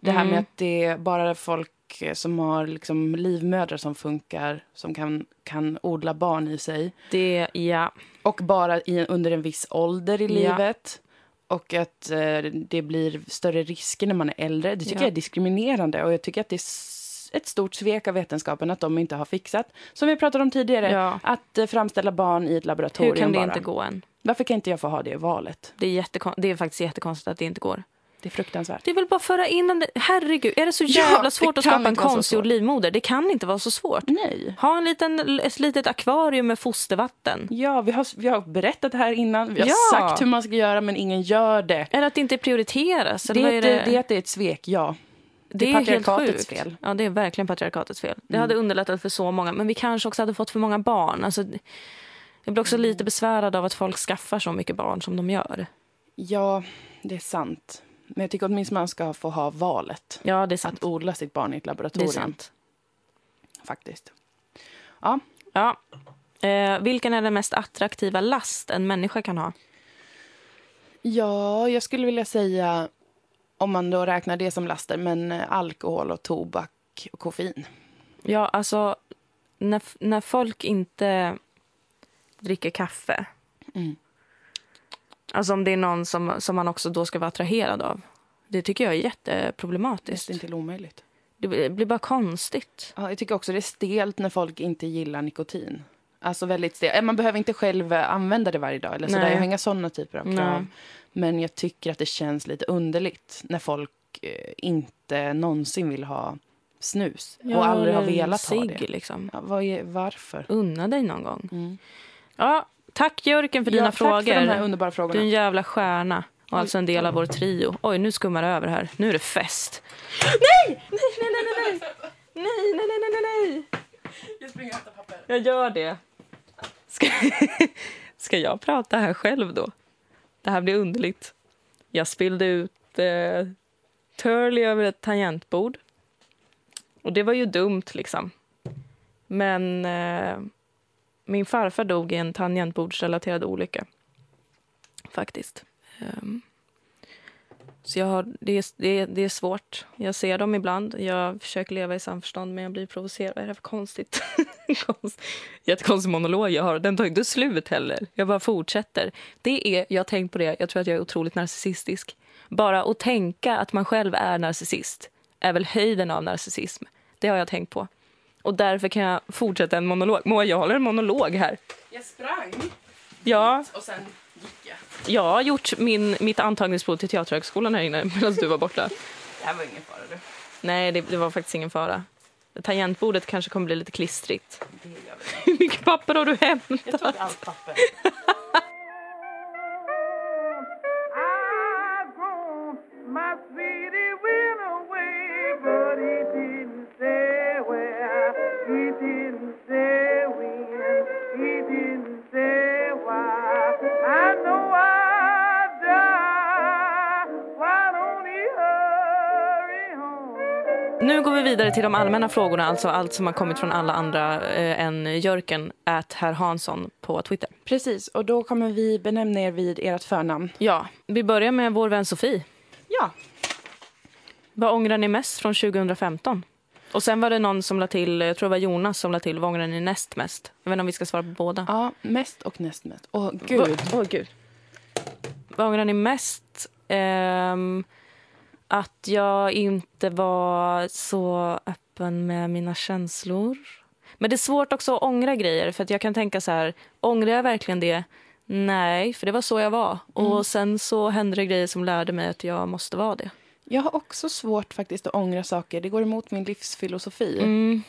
Det här Mm. med att det är bara folk som har liksom livmödrar som funkar, som kan, kan odla barn i sig. Det, ja. Och bara i, under en viss ålder i Ja. livet. Och att eh, det blir större risker när man är äldre. Det tycker Ja. jag är diskriminerande. Och jag tycker att det är ett stort svek av vetenskapen att de inte har fixat, som vi pratade om tidigare, Ja. att eh, framställa barn i ett laboratorium Hur kan det bara. inte gå än? Varför kan inte jag få ha det valet? Det är, jättekon- det är faktiskt jättekonstigt att det inte går. Det är fruktansvärt. Det är väl bara att föra in en... Herregud, är det så Ja, jävla det svårt att skapa en konstgjord livmoder? Det kan inte vara så svårt. Nej. Ha en liten, ett litet akvarium med fostervatten. Ja, vi har, vi har berättat det här innan. Vi har Ja. sagt hur man ska göra, men ingen gör det. Eller att det inte prioriteras. Det Eller är det... det? Det, är att det är ett svek, ja. Det är helt patriarkatets fel. Mm. Ja, det är verkligen patriarkatets fel. Det hade underlättat för så många. Men vi kanske också hade fått för många barn. Alltså, jag blir också Mm. lite besvärad av att folk skaffar så mycket barn som de gör. Ja, det är sant. Men jag tycker åtminstone man ska få ha valet. Ja, det är sant. Att odla sitt barn i ett Det laboratorium. är sant. Faktiskt. Ja, Ja. Eh, vilken är den mest attraktiva last en människa kan ha? ja, jag skulle vilja säga, om man då räknar det som laster, men eh, alkohol och tobak och koffein. Ja, alltså när, när folk inte dricker kaffe. Mm. Alltså om det är någon som, som man också då ska vara attraherad av. Det tycker jag är jätteproblematiskt. Nästan till omöjligt. Det blir blir bara konstigt. Ja, jag tycker också det är stelt när folk inte gillar nikotin. Alltså väldigt stelt. Eh, Man behöver inte själv eh, använda det varje dag. Eller sådär. Jag har inga sådana typer av krav. Nej. Men jag tycker att det känns lite underligt när folk eh, inte någonsin vill ha snus. och aldrig har velat ha cigg, det. Liksom. Ja, vad är, varför? Unna dig någon gång. Mm. Ja, tack Jörgen för dina ja, frågor. Tack för de här underbara Du är frågorna. en jävla stjärna. Och Oj. alltså en del av vår trio. Oj, nu skummar det över här. Nu är det fest. Nej! Nej, nej, nej, nej, nej! Nej, nej, nej, nej, nej, nej! Jag springer och hämtar papper. Jag gör det. Ska, <laughs> ska jag prata här själv då? Det här blir underligt. Jag spillde ut eh, Turley över ett tangentbord. Och det var ju dumt liksom. Men eh, min farfar dog i en tangentbordsrelaterad olycka. Faktiskt. Ehm, så jag har, det, är, det, är, det är svårt. Jag ser dem ibland. Jag försöker leva i samförstånd, men jag blir provocerad. Vad är det för konstigt? <laughs> Konst, jättekonstig monolog jag har. Den tar inte slut heller. Jag bara fortsätter. Det är, jag har tänkt på det, jag tror att jag är otroligt narcissistisk. Bara att tänka att man själv är narcissist är väl höjden av narcissism. Det har jag tänkt på. Och därför kan jag fortsätta en monolog. Moa, jag håller en monolog här. Jag sprang Ja, och sen gick jag. jag har gjort min, mitt antagningsprov till Teaterhögskolan här inne medan du var borta. Det här var ingen fara du. Nej, det, det var faktiskt ingen fara. Tangentbordet kanske kommer bli lite klistrigt. Det gör vi. Hur mycket papper har du hämtat? Jag tog allt papper. <laughs> I've grown, Nu går vi vidare till de allmänna frågorna, alltså allt som har kommit från alla andra eh, än Jörken, at herr Hansson på Twitter. Precis, och då kommer vi benämna er vid ert förnamn. Ja, vi börjar med vår vän Sofie. Ja. Vad ångrar ni mest från 2015? Och sen var det någon som la till, jag tror det var Jonas som la till, vad ångrar ni näst mest? Jag vet inte om vi ska svara på båda. Ja, mest och näst mest. Åh, gud. Åh, gud. Vad ångrar ni mest? Ehm, att jag inte var så öppen med mina känslor. Men det är svårt också att ångra grejer. För att jag kan tänka så här, ångrar jag verkligen det? Nej, för det var så jag var. Och sen så hände det grejer som lärde mig att jag måste vara det. Jag har också svårt faktiskt att ångra saker. Det går emot min livsfilosofi. Mm.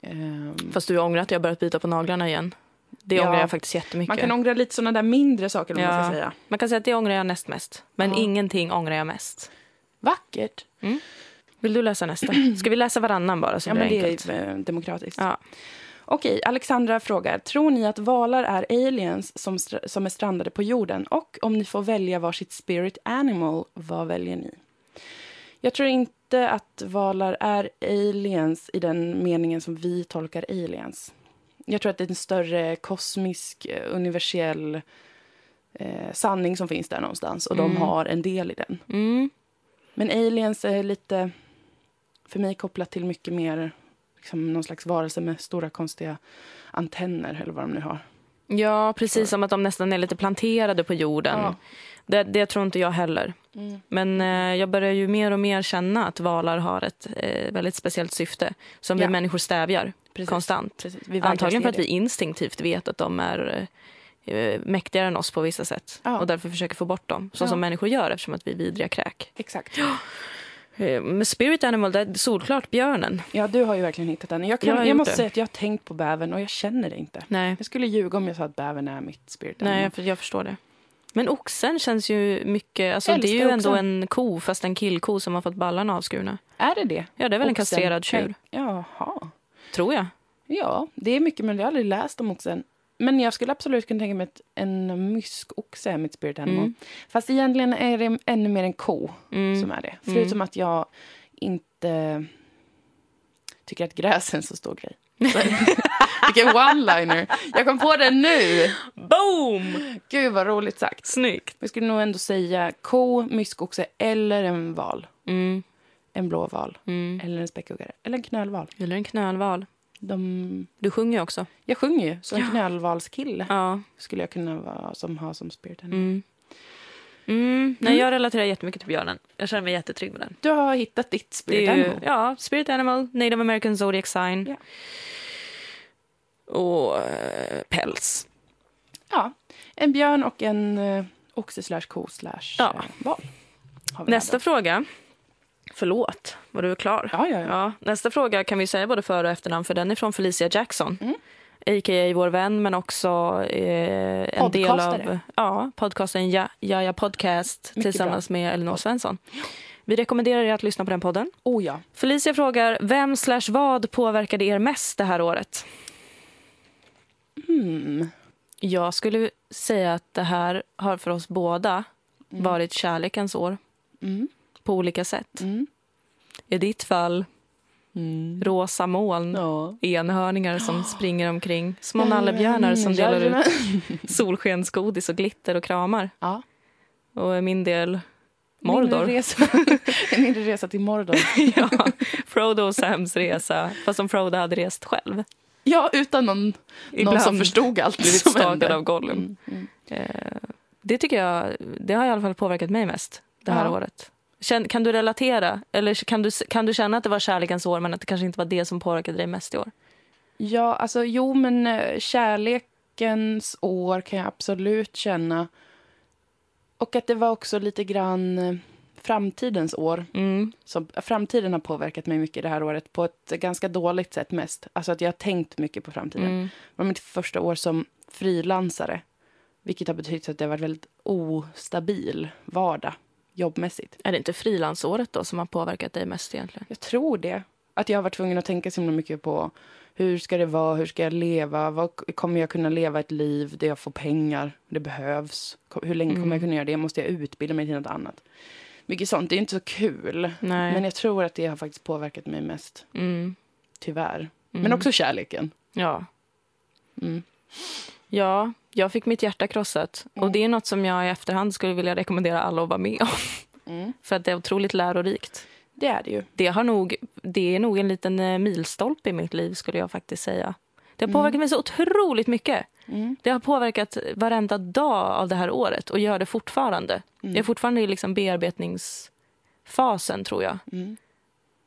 Ehm, Fast du ångrar att jag börjat bita på naglarna igen. Det Ja. ångrar jag faktiskt jättemycket. man kan ångra lite sådana där mindre saker, ja. man ska säga. Man kan säga att det ångrar jag näst mest. Men Ja. ingenting ångrar jag mest. Vackert. Vill du läsa nästa? <clears throat> Ska vi läsa varannan bara så Ja, men det enkelt? är eh, demokratiskt. Ja. Okej, Alexandra frågar. Tror ni att valar är aliens som, som är strandade på jorden? Och om ni får välja varsitt spirit animal, vad väljer ni? Jag tror inte att valar är aliens i den meningen som vi tolkar aliens. Jag tror att det är en större kosmisk, eh, universell eh, sanning som finns där någonstans. Och de har en del i den. Mm. Men aliens är lite, för mig, kopplat till mycket mer liksom någon slags varelse med stora konstiga antenner eller vad de nu har. Ja, precis som att de nästan är lite planterade på jorden. Ja. Det, det tror inte jag heller. Mm. Men eh, jag börjar ju mer och mer känna att valar har ett eh, väldigt speciellt syfte som Ja. vi människor stävjar Precis. konstant. Precis. Antagligen för att vi instinktivt vet att de är eh, mäktigare än oss på vissa sätt. Ja. Och därför försöker få bort dem. Så Ja. som människor gör eftersom att vi är vidriga kräk. Exakt. Eh, med spirit animal, det är solklart björnen. Ja, du har ju verkligen hittat den. Jag, Jag kan, jag, gjort måste det. säga att jag har tänkt på bävern och jag känner det inte. Nej, Jag skulle ljuga om jag sa att bävern är mitt spirit nej animal. jag, jag förstår det. Men oxen känns ju mycket... Alltså, det är ju Älskar ändå oxen. en ko, fast en killko som har fått ballarna avskurna. Är det det? Ja, det är väl en Oxen. kastrerad tjur, Jaha. tror jag. Ja, det är mycket, men jag har aldrig läst om oxen. Men jag skulle absolut kunna tänka mig att en myskoxe är mitt spirit animal. Mm. Fast egentligen är det ännu mer en ko Mm. som är det. Förutom att jag inte tycker att gräs är en så stor grej. <laughs> <laughs> Vilken one-liner! Jag kom på den nu! Boom! Gud vad roligt sagt. Snyggt. Jag skulle nog ändå säga ko, myskoxe eller en val. Mm. En blå val. Mm. Eller en späckhuggare. Eller en knölval. Eller en knölval. De... Du sjunger ju också. Jag sjunger ju, så en knölvalskille Ja. skulle jag kunna vara som ha som spirit animal. Mm. Mm, nej, Jag relaterar jättemycket till björnen. Jag känner mig jättetrygg med den. Du har hittat ditt spirit ju, animal. ja, Spirit Animal, Native American Zodiac Sign. Ja. Och eh, päls. Ja, en björn och en eh, oxe slash ko slash Ja. eh, val. Nästa fråga. Förlåt, var du klar? Ja, ja, ja. Ja, nästa fråga kan vi säga både för och efternamn för den är från Felicia Jackson. Mm. A.k.a. vår vän men också eh, en del av ja, podcasten ja, Jaja Podcast Mycket tillsammans med Elinor Svensson. Vi rekommenderar er att lyssna på den podden. Oh ja. Felicia frågar, vem slash vad påverkade er mest det här året? Hmm. Jag skulle säga att det här har för oss båda varit kärlekens år Mm. På olika sätt. Mm. I ditt fall, Mm. rosa moln. Ja. enhörningar som <gasps> springer omkring. Små nallebjörnar som delar ut <laughs> solskensgodis och glitter och kramar. Ja. Och i min del Mindre Mordor. resa. <laughs> en mindre resa till Mordor. <laughs> ja, Frodo och Sams resa, fast som Frodo hade rest själv. Ja, utan någon, någon som förstod allt blivit som hände. av Gollum. Mm, mm. Eh, det tycker jag, det har i alla fall påverkat mig mest det här Ja. året. Kan du relatera? Eller kan du, kan du känna att det var kärlekens år men att det kanske inte var det som påverkade dig mest i år? Ja, alltså jo, men eh, kärlekens år kan jag absolut känna. Och att det var också lite grann eh, framtidens år. Mm. Så framtiden har påverkat mig mycket det här året på ett ganska dåligt sätt mest. Alltså att jag har tänkt mycket på framtiden. Mm. Det var mitt första år som frilansare. Vilket har betytt att det har varit väldigt ostabil vardag jobbmässigt. Är det inte frilansåret då som har påverkat dig mest egentligen? Jag tror det. Att jag har varit tvungen att tänka så mycket på hur ska det vara, hur ska jag leva, vad, kommer jag kunna leva ett liv där jag får pengar, det behövs, hur länge kommer jag kunna göra det, måste jag utbilda mig till något annat. Mycket sånt, det är inte så kul. Nej. Men jag tror att det har faktiskt påverkat mig mest, Mm. tyvärr. Men Mm. också kärleken. Ja. Mm. Ja, jag fick mitt hjärta krossat. Mm. Och det är något som jag i efterhand skulle vilja rekommendera alla att vara med om. Mm. <laughs> För att det är otroligt lärorikt. Det är det ju. Det, har nog, det är nog en liten eh, milstolpe i mitt liv skulle jag faktiskt säga. Det har påverkat mig så otroligt mycket. Mm. Det har påverkat varenda dag av det här året och gör det fortfarande. Jag är fortfarande i liksom bearbetningsfasen tror jag. Mm.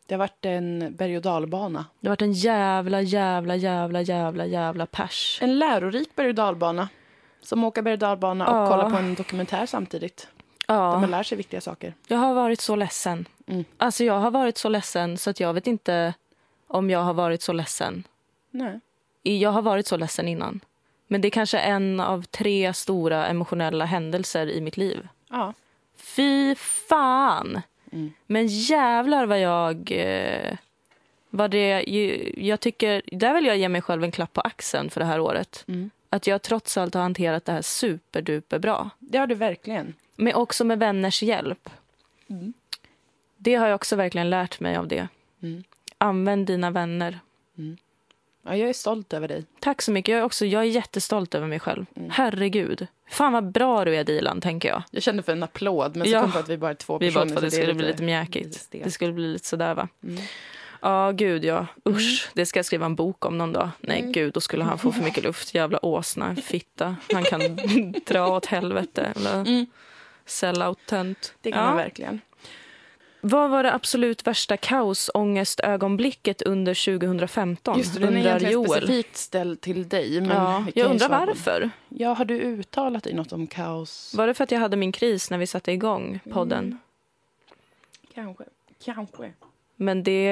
Det har varit en berg och dalbana. Det har varit en jävla, jävla, jävla, jävla, jävla pers. En lärorik berg och dalbana. Som åker berg och dalbana och Ja. kollar på en dokumentär samtidigt. Där Ja. man lär sig viktiga saker. Jag har varit så ledsen. Mm. Alltså jag har varit så ledsen så att jag vet inte om jag har varit så ledsen. Nej. Jag har varit så ledsen innan. Men det är kanske en av tre stora emotionella händelser i mitt liv. Ja. Fy fan! Mm. Men jävlar vad jag... Eh, vad det, jag tycker, där vill jag ge mig själv en klapp på axeln för det här året. Mm. Att jag trots allt har hanterat det här superduper bra. Det har du verkligen. Men också med vänners hjälp. Mm. Det har jag också verkligen lärt mig av det. Mm. Använd dina vänner. Ja, jag är stolt över dig. Tack så mycket. Jag är, också, jag är jättestolt över mig själv. Mm. Herregud. Fan vad bra du är Dilan, tänker jag. Jag kände för en applåd, men så Ja. kom på att vi bara är två Vi personer. bara att det så skulle är bli lite lite mjäkigt. Det skulle bli lite sådär va. Mm. Ja, gud ja. Usch, det ska jag skriva en bok om någon dag. Nej, Mm. gud, då skulle han få för mycket luft. Jävla åsna, fitta. Han kan <laughs> dra åt helvete. Eller Mm. sellout-tönt. Det kan Ja. man verkligen. Vad var det absolut värsta kaosångestögonblicket under 2015? Just det, den är undrar egentligen Joel. specifikt ställd till dig. Men Ja, jag undrar varför. Ja, har du uttalat dig något om kaos? Var det för att jag hade min kris när vi satte igång podden? Mm. Kanske. Kanske. Men det,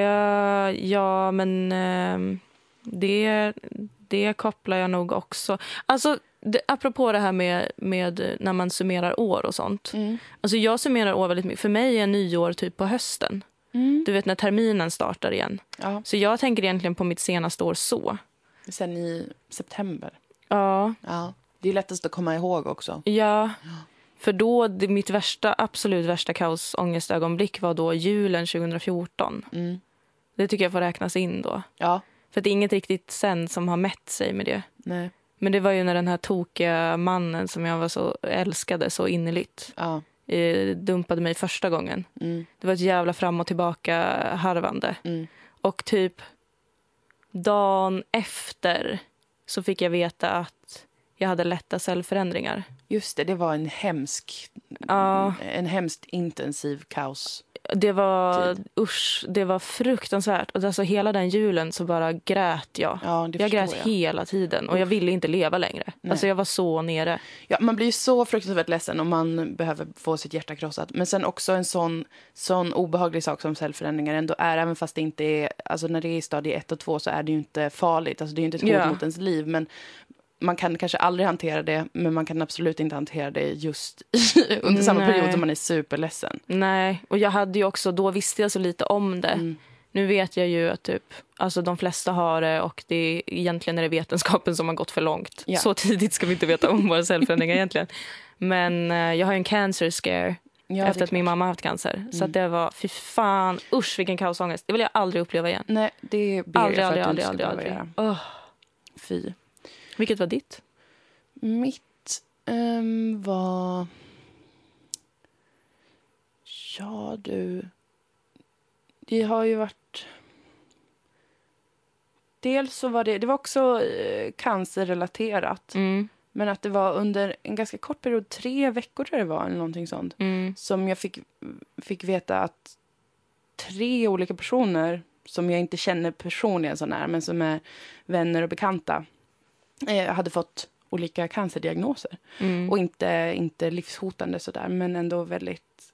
ja men ehm, det, det kopplar jag nog också. Alltså det, apropå det här med, med när man summerar år och sånt. Mm. Alltså jag summerar år väldigt mycket. För mig är nyår typ på hösten. Mm. Du vet när terminen startar igen. Ja, Så jag tänker egentligen på mitt senaste år så. sen i september. Ja, Ja. Det är lättast att komma ihåg också. ja. För då, det, mitt värsta, absolut värsta kaosångestögonblick var då julen 2014. Mm. Det tycker jag får räknas in då. Ja. För det är inget riktigt sen som har mätt sig med det. Nej. Men det var ju när den här tokiga mannen som jag var så älskade så innerligt Ja. eh, dumpade mig första gången. Mm. Det var ett jävla fram och tillbaka harvande. Mm. Och typ dagen efter så fick jag veta att jag hade lätta cellförändringar. Just det, det var en hemsk, Ja. en hemskt intensiv kaos. Det var, Tid. usch, det var fruktansvärt. Och alltså hela den julen så bara grät jag. Ja, jag grät jag. hela tiden och jag ville inte leva längre. Alltså jag var så nere. Ja, man blir ju så fruktansvärt ledsen om man behöver få sitt hjärta krossat. Men sen också en sån, sån obehaglig sak som cellförändringar ändå är, även fast det inte är, alltså när det är i stadie 1 och 2 så är det ju inte farligt, alltså det är inte ett hot Ja. mot ens liv. Men man kan kanske aldrig hantera det, men man kan absolut inte hantera det just <laughs> under samma Nej. period som man är superledsen. Nej, och jag hade ju också, då visste jag så lite om det. Mm. Nu vet jag ju att typ, alltså de flesta har det och det är, egentligen är det vetenskapen som har gått för långt. Ja. Så tidigt ska vi inte veta om våra cellförändringar <laughs> egentligen. Men eh, jag har ju en cancer scare Ja, efter att min mamma har haft cancer. Så Mm. att det var, fy fan, usch vilken kaosångest. Det vill jag aldrig uppleva igen. Nej, det ber Aldrig, jag för aldrig, att aldrig, du aldrig. ska aldrig. Åh, göra. Fy. Vilket var ditt? Mitt ehm, var... Ja, du... Det har ju varit... Dels så var det... Det var också eh, cancerrelaterat. Mm, Men att det var under en ganska kort period, tre veckor tror jag det var, eller någonting sånt. mm, Som jag fick, fick veta att tre olika personer som jag inte känner personligen så nära, men som är vänner och bekanta, eh, hade fått olika cancerdiagnoser. mm. Och inte, inte livshotande sådär, men ändå väldigt,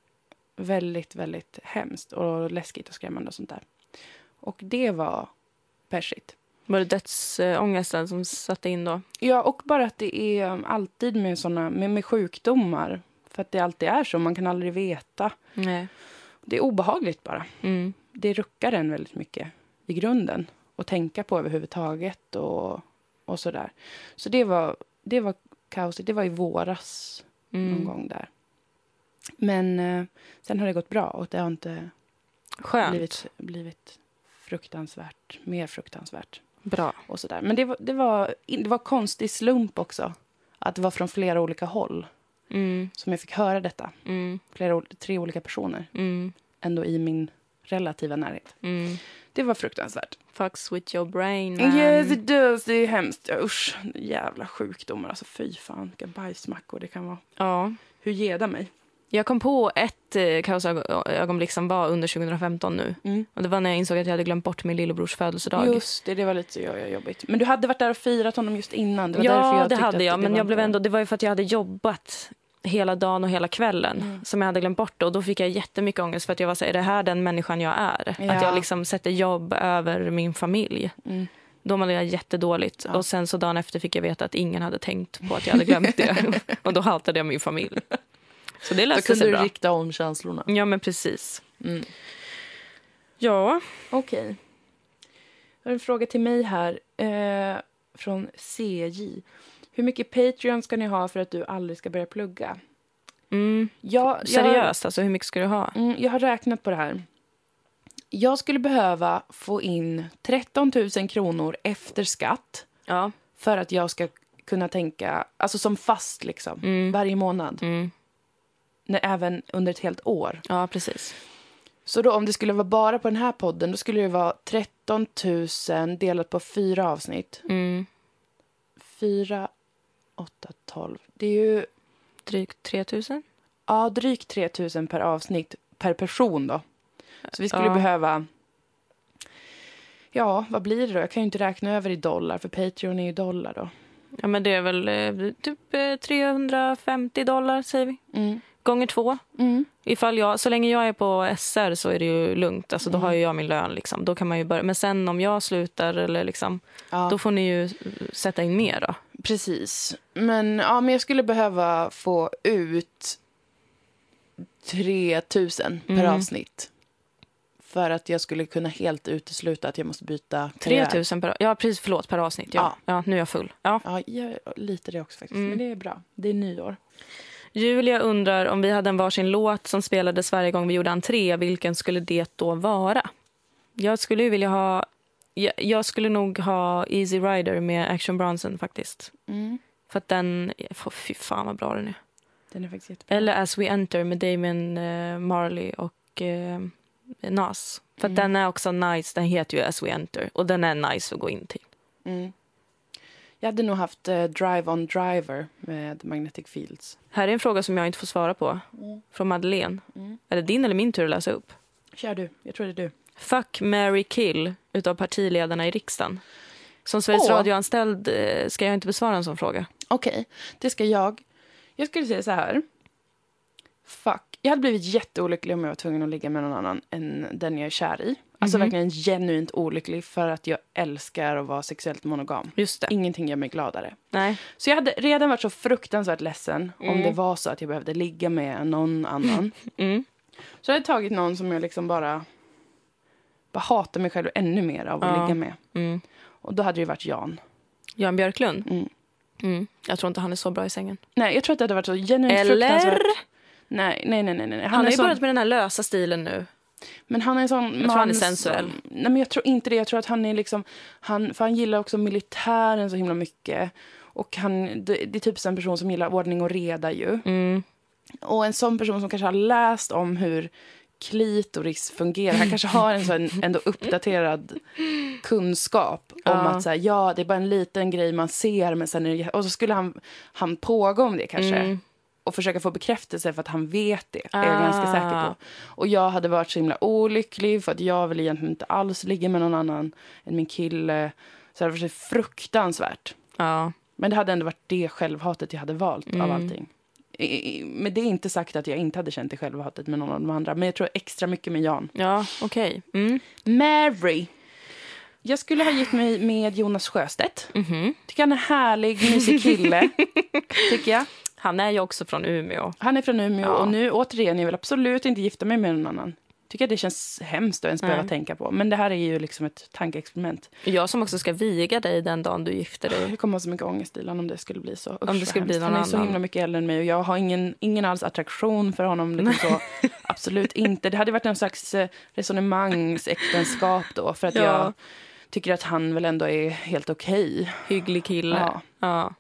väldigt, väldigt hemskt och läskigt och skrämmande och sånt där. Och det var persigt. Var det dödsångesten som satte in då? Ja, och bara att det är um, alltid med såna, med, med sjukdomar. För att det alltid är så, man kan aldrig veta. Nej. Det är obehagligt bara. Mm. Det ruckar en väldigt mycket i grunden. Och tänka på överhuvudtaget och, och sådär. Så det var, det var kaosigt. Det var i våras någon Mm. gång där. Men eh, sen har det gått bra och det har inte Skönt. blivit, blivit fruktansvärt, mer fruktansvärt. Bra. Och sådär. Men det var, det, var, det var konstig slump också. Att det var från flera olika håll Mm. som jag fick höra detta. Mm. Flera, tre olika personer, Mm. ändå i min relativa närhet. Mm. Det var fruktansvärt. Fucks with your brain, man. Yes, it does. Det är hemskt. Ja, usch, jävla sjukdomar. Alltså, fy fan, vilka bajsmackor det kan vara. Ja. Hur geda mig. Jag kom på ett eh, kaosögonblick som var under 2015 nu. Mm. Och det var när jag insåg att jag hade glömt bort min lillebrors födelsedag. Just det, det var lite jobbigt. Men du hade varit där och firat honom just innan. Det ja, det hade jag. det Men jag blev ändå, det var ju för att jag hade jobbat hela dagen och hela kvällen Mm. som jag hade glömt bort. Och då fick jag jättemycket ångest för att jag var så är det här den människan jag är? Ja. Att jag liksom sätter jobb över min familj. Mm. Då mådde jag jättedåligt. Ja. Och sen så dagen efter fick jag veta att ingen hade tänkt på att jag hade glömt det. <laughs> och då hatade jag min familj. Så det Då löste kunde sig du bra. rikta om känslorna. Ja, men precis. Mm. Ja. Okej. Jag har en fråga till mig här eh, från CJ. Hur mycket Patreon ska ni ha för att du aldrig ska börja plugga? Mm. Jag, jag, Seriöst, alltså hur mycket ska du ha? Mm, jag har räknat på det här. Jag skulle behöva få in 13 000 kronor efter skatt Ja. för att jag ska kunna tänka, alltså som fast liksom, Mm. varje månad. Mm. Nej, även under ett helt år. Ja, precis. Så då om det skulle vara bara på den här podden, då skulle det vara 13 000 delat på fyra avsnitt. Mm. 4, 8, 12. Det är ju Drygt 3 000. ja, drygt 3 000 per avsnitt per person då. Så vi skulle Ja. behöva... Ja, vad blir det då? Jag kan ju inte räkna över i dollar, för Patreon är ju dollar då. Ja, men det är väl eh, typ eh, 350 dollar, säger vi. Mm. Gånger två. Mm. Ifall jag, så länge jag är på SR så är det ju lugnt. Alltså, då Mm. har jag min lön. Liksom. Då kan man ju börja. Men sen om jag slutar, eller liksom, Ja, då får ni ju sätta in mer. Då. precis. Men, ja, men jag skulle behöva få ut 3 000 per Mm. avsnitt. För att jag skulle kunna helt utesluta att jag måste byta 3 karriär. 000 per, ja, precis, förlåt, per avsnitt. Ja. Ja. nu är jag full. Ja. Ja, jag, lite det också faktiskt. Mm. Men det är bra. Det är nyår. Julia undrar om vi hade en varsin låt som spelades varje gång vi gjorde entré. Vilken skulle det då vara? Jag skulle vilja ha... Jag, jag skulle nog ha Easy Rider med Action Bronson faktiskt. Mm. För att den... Fy fan vad bra den är. Den är faktiskt jättebra. Eller As We Enter med Damien eh, Marley och eh, Nas. För Mm. den är också nice. Den heter ju As We Enter. Och den är nice att gå in till. Mm. Jag hade nog haft eh, Drive on Driver med Magnetic Fields. Här är en fråga som jag inte får svara på. Från Madeleine. Är det din eller min tur att läsa upp? Kör du. Jag tror det är du. Fuck, Mary kill utav partiledarna i riksdagen. Som Sveriges Åh. radioanställd eh, ska jag inte besvara en sån fråga. Okej, det ska jag. Jag skulle säga så här. Fuck. Jag hade blivit jätteolycklig om jag var tvungen att ligga med någon annan än den jag är kär i. Alltså Mhm. verkligen genuint olycklig för att jag älskar att vara sexuellt monogam. Just det. Ingenting gör mig gladare. Nej. Så jag hade redan varit så fruktansvärt ledsen om Mm. det var så att jag behövde ligga med någon annan. <laughs> Mm. Så jag hade tagit någon som jag liksom bara, bara hatar mig själv ännu mer av att Ja. ligga med. Mm. Och då hade det varit Jan. Jan Björklund? Mm. Mm. Jag tror inte han är så bra i sängen. Nej, jag tror att det hade varit så genuint fruktansvärt. Eller? Nej, nej, nej, nej. nej. Han har ju sån- börjat med den här lösa stilen nu. Men han är en sån tror han är som- sensuell. Nej, men jag tror inte det. Jag tror att han är liksom... Han, för han gillar också militären så himla mycket. Och han, det, det är typ en person som gillar ordning och reda ju. Mm. Och en sån person som kanske har läst om hur klitoris fungerar. Han kanske har en sån ändå uppdaterad kunskap om Ja. att så här, ja, det är bara en liten grej man ser. Men sen är det, och så skulle han, han pågå om det kanske. Mm. Och försöka få bekräftelse för att han vet det. Är jag Ah. ganska säker på. Och jag hade varit så himla olycklig för att jag vill egentligen inte alls ligga med någon annan än min kille. Så det hade varit så fruktansvärt. Ja. Men det hade ändå varit det självhatet jag hade valt av Mm. allting. I- i- Men det är inte sagt att jag inte hade känt det självhatet med någon av de andra. Men jag tror extra mycket med Jan. Ja, okej. Mm. Mary. Jag skulle ha gift mig med Jonas Sjöstedt. Mhm. Tycker han är härlig, mysig kille. <laughs> tycker jag. Han är ju också från Umeå. Han är från Umeå Ja. och nu återigen, jag vill absolut inte gifta mig med någon annan. Tycker det känns hemskt att ens behöva tänka på. Men det här är ju liksom ett tankeexperiment. Jag som också ska viga dig den dagen du gifter dig. Jag kommer ha så mycket ångest Dilan om det skulle bli så. Usch, Om det skulle bli någon Han är så himla mycket äldre än mig och jag har ingen, ingen alls attraktion för honom. Liksom så. Absolut inte. Det hade varit någon slags eh, resonemangsäktenskap då. För att Ja. jag tycker att han väl ändå är helt okej. Hygglig kille. Ja. Ja.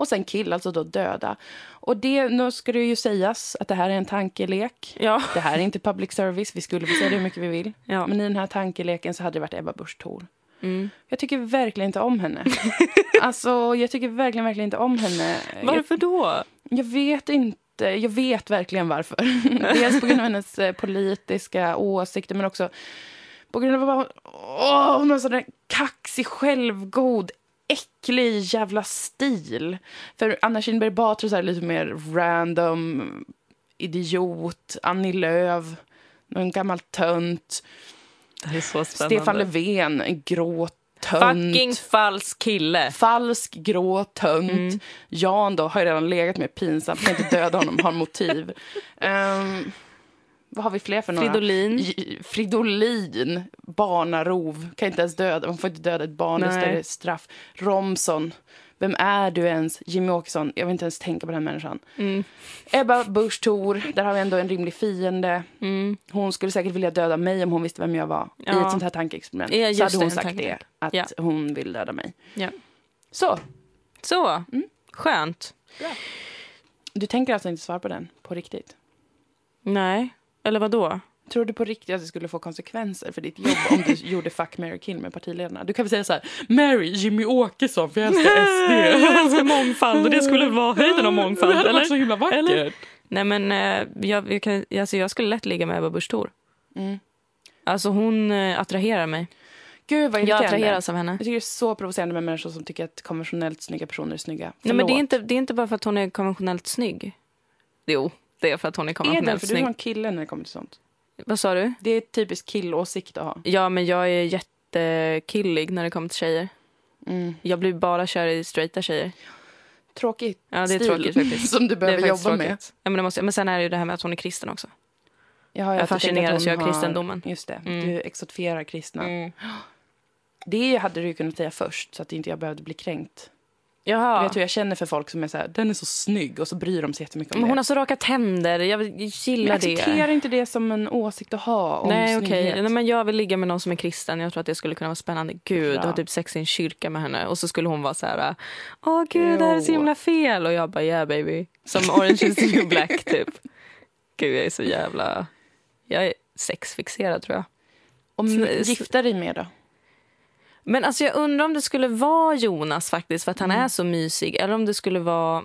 Och sen kill, alltså då döda. Och det, nu ska det ju sägas att det här är en tankelek. Ja. Det här är inte public service, vi skulle få säga det hur mycket vi vill. ja. Men i den här tankeleken så hade det varit Ebba Busch Thor. Mm. Jag tycker verkligen inte om henne. <laughs> alltså, jag tycker verkligen, verkligen inte om henne. Varför då? Jag, jag vet inte. Jag vet verkligen varför. <laughs> Dels på grund av hennes eh, politiska åsikter, men också på grund av att åh, hon har sån där kaxig, självgod, äcklig jävla stil. För Anna Kinberg Batra så här lite mer random, idiot, Annie Lööf, någon gammal tönt. Är. Stefan Löfven, en grå tönt. Fucking falsk kille. Falsk, grå, tönt. Mm. Jan då har ju redan legat med pinsamt, kan inte döda honom, har motiv. <laughs> Ehm, vad har vi fler för några? Fridolin. Barnarov, kan inte ens döda, man får inte döda ett barn, det är straff. Romson, vem är du ens? Jimmy Åkesson, jag vill inte ens tänka på den människan. Mm. Ebba Busch Thor, där har vi ändå en rimlig fiende. Mm. Hon skulle säkert vilja döda mig om hon visste vem jag var. I Ja. ett sånt här tankeexperiment. Ja, så hade det, hon en sagt det, att Ja. hon vill döda mig. Ja. Så, Så, Mm. skönt. du tänker alltså inte svara på den på riktigt? Nej, eller vad då? Tror du på riktigt att det skulle få konsekvenser för ditt jobb om du <laughs> gjorde fuck, marry, kill med partiledarna? Du kan väl säga så här, Mary Jimmy Åkesson för jag älskar SD. Jag älskar mångfald och det skulle vara <laughs> höjden av mångfald. Det hade varit så himla vackert. Eller? Nej men eh, jag, jag, kan, alltså, jag skulle lätt ligga med Ebba Busch Thor. Mm. Alltså hon eh, attraherar mig. Gud vad Jag attraheras av henne. Jag tycker det är så provocerande med människor som tycker att konventionellt snygga personer är snygga. Nej, men det, är Förlåt. inte, det är inte bara för att hon är konventionellt snygg. Jo, det för att hon är Är det konventionellt för du är en kille när det kommer till sånt? Vad sa du? Det är typisk killåsikt att ha. Ja, men jag är jättekillig när det kommer till tjejer. Mm. Jag blir bara kär i straighta tjejer. Tråkigt Ja, det är stil tråkigt faktiskt. <laughs> som du behöver jobba med. tråkigt. Ja, men, det måste, men sen är det ju det här med att hon är kristen också. Jag, har ju Jag att fascineras ju av kristendomen. Just det, Mm. du exotifierar kristna. Det hade du kunnat säga först så att inte jag behövde bli kränkt. Jaha. vet hur jag känner för folk som är så här, den är så snygg och så bryr de sig jättemycket om Men hon det. har så raka tänder. Jag gillar Men acceptera det. inte det som en åsikt att ha om Nej, okej. Nej, men jag vill ligga med någon som är kristen. Jag tror att det skulle kunna vara spännande. Gud, ha typ sex i en kyrka med henne. Och så skulle hon vara så här... Åh gud, det här är så Jo. himla fel. Och jag bara, yeah baby. Som Orange is the new black <laughs> typ. Gud, jag är så jävla... Jag är sexfixerad tror jag. Om gifta dig med då? Men alltså jag undrar om det skulle vara Jonas faktiskt för att han är så mysig. Eller om det skulle vara...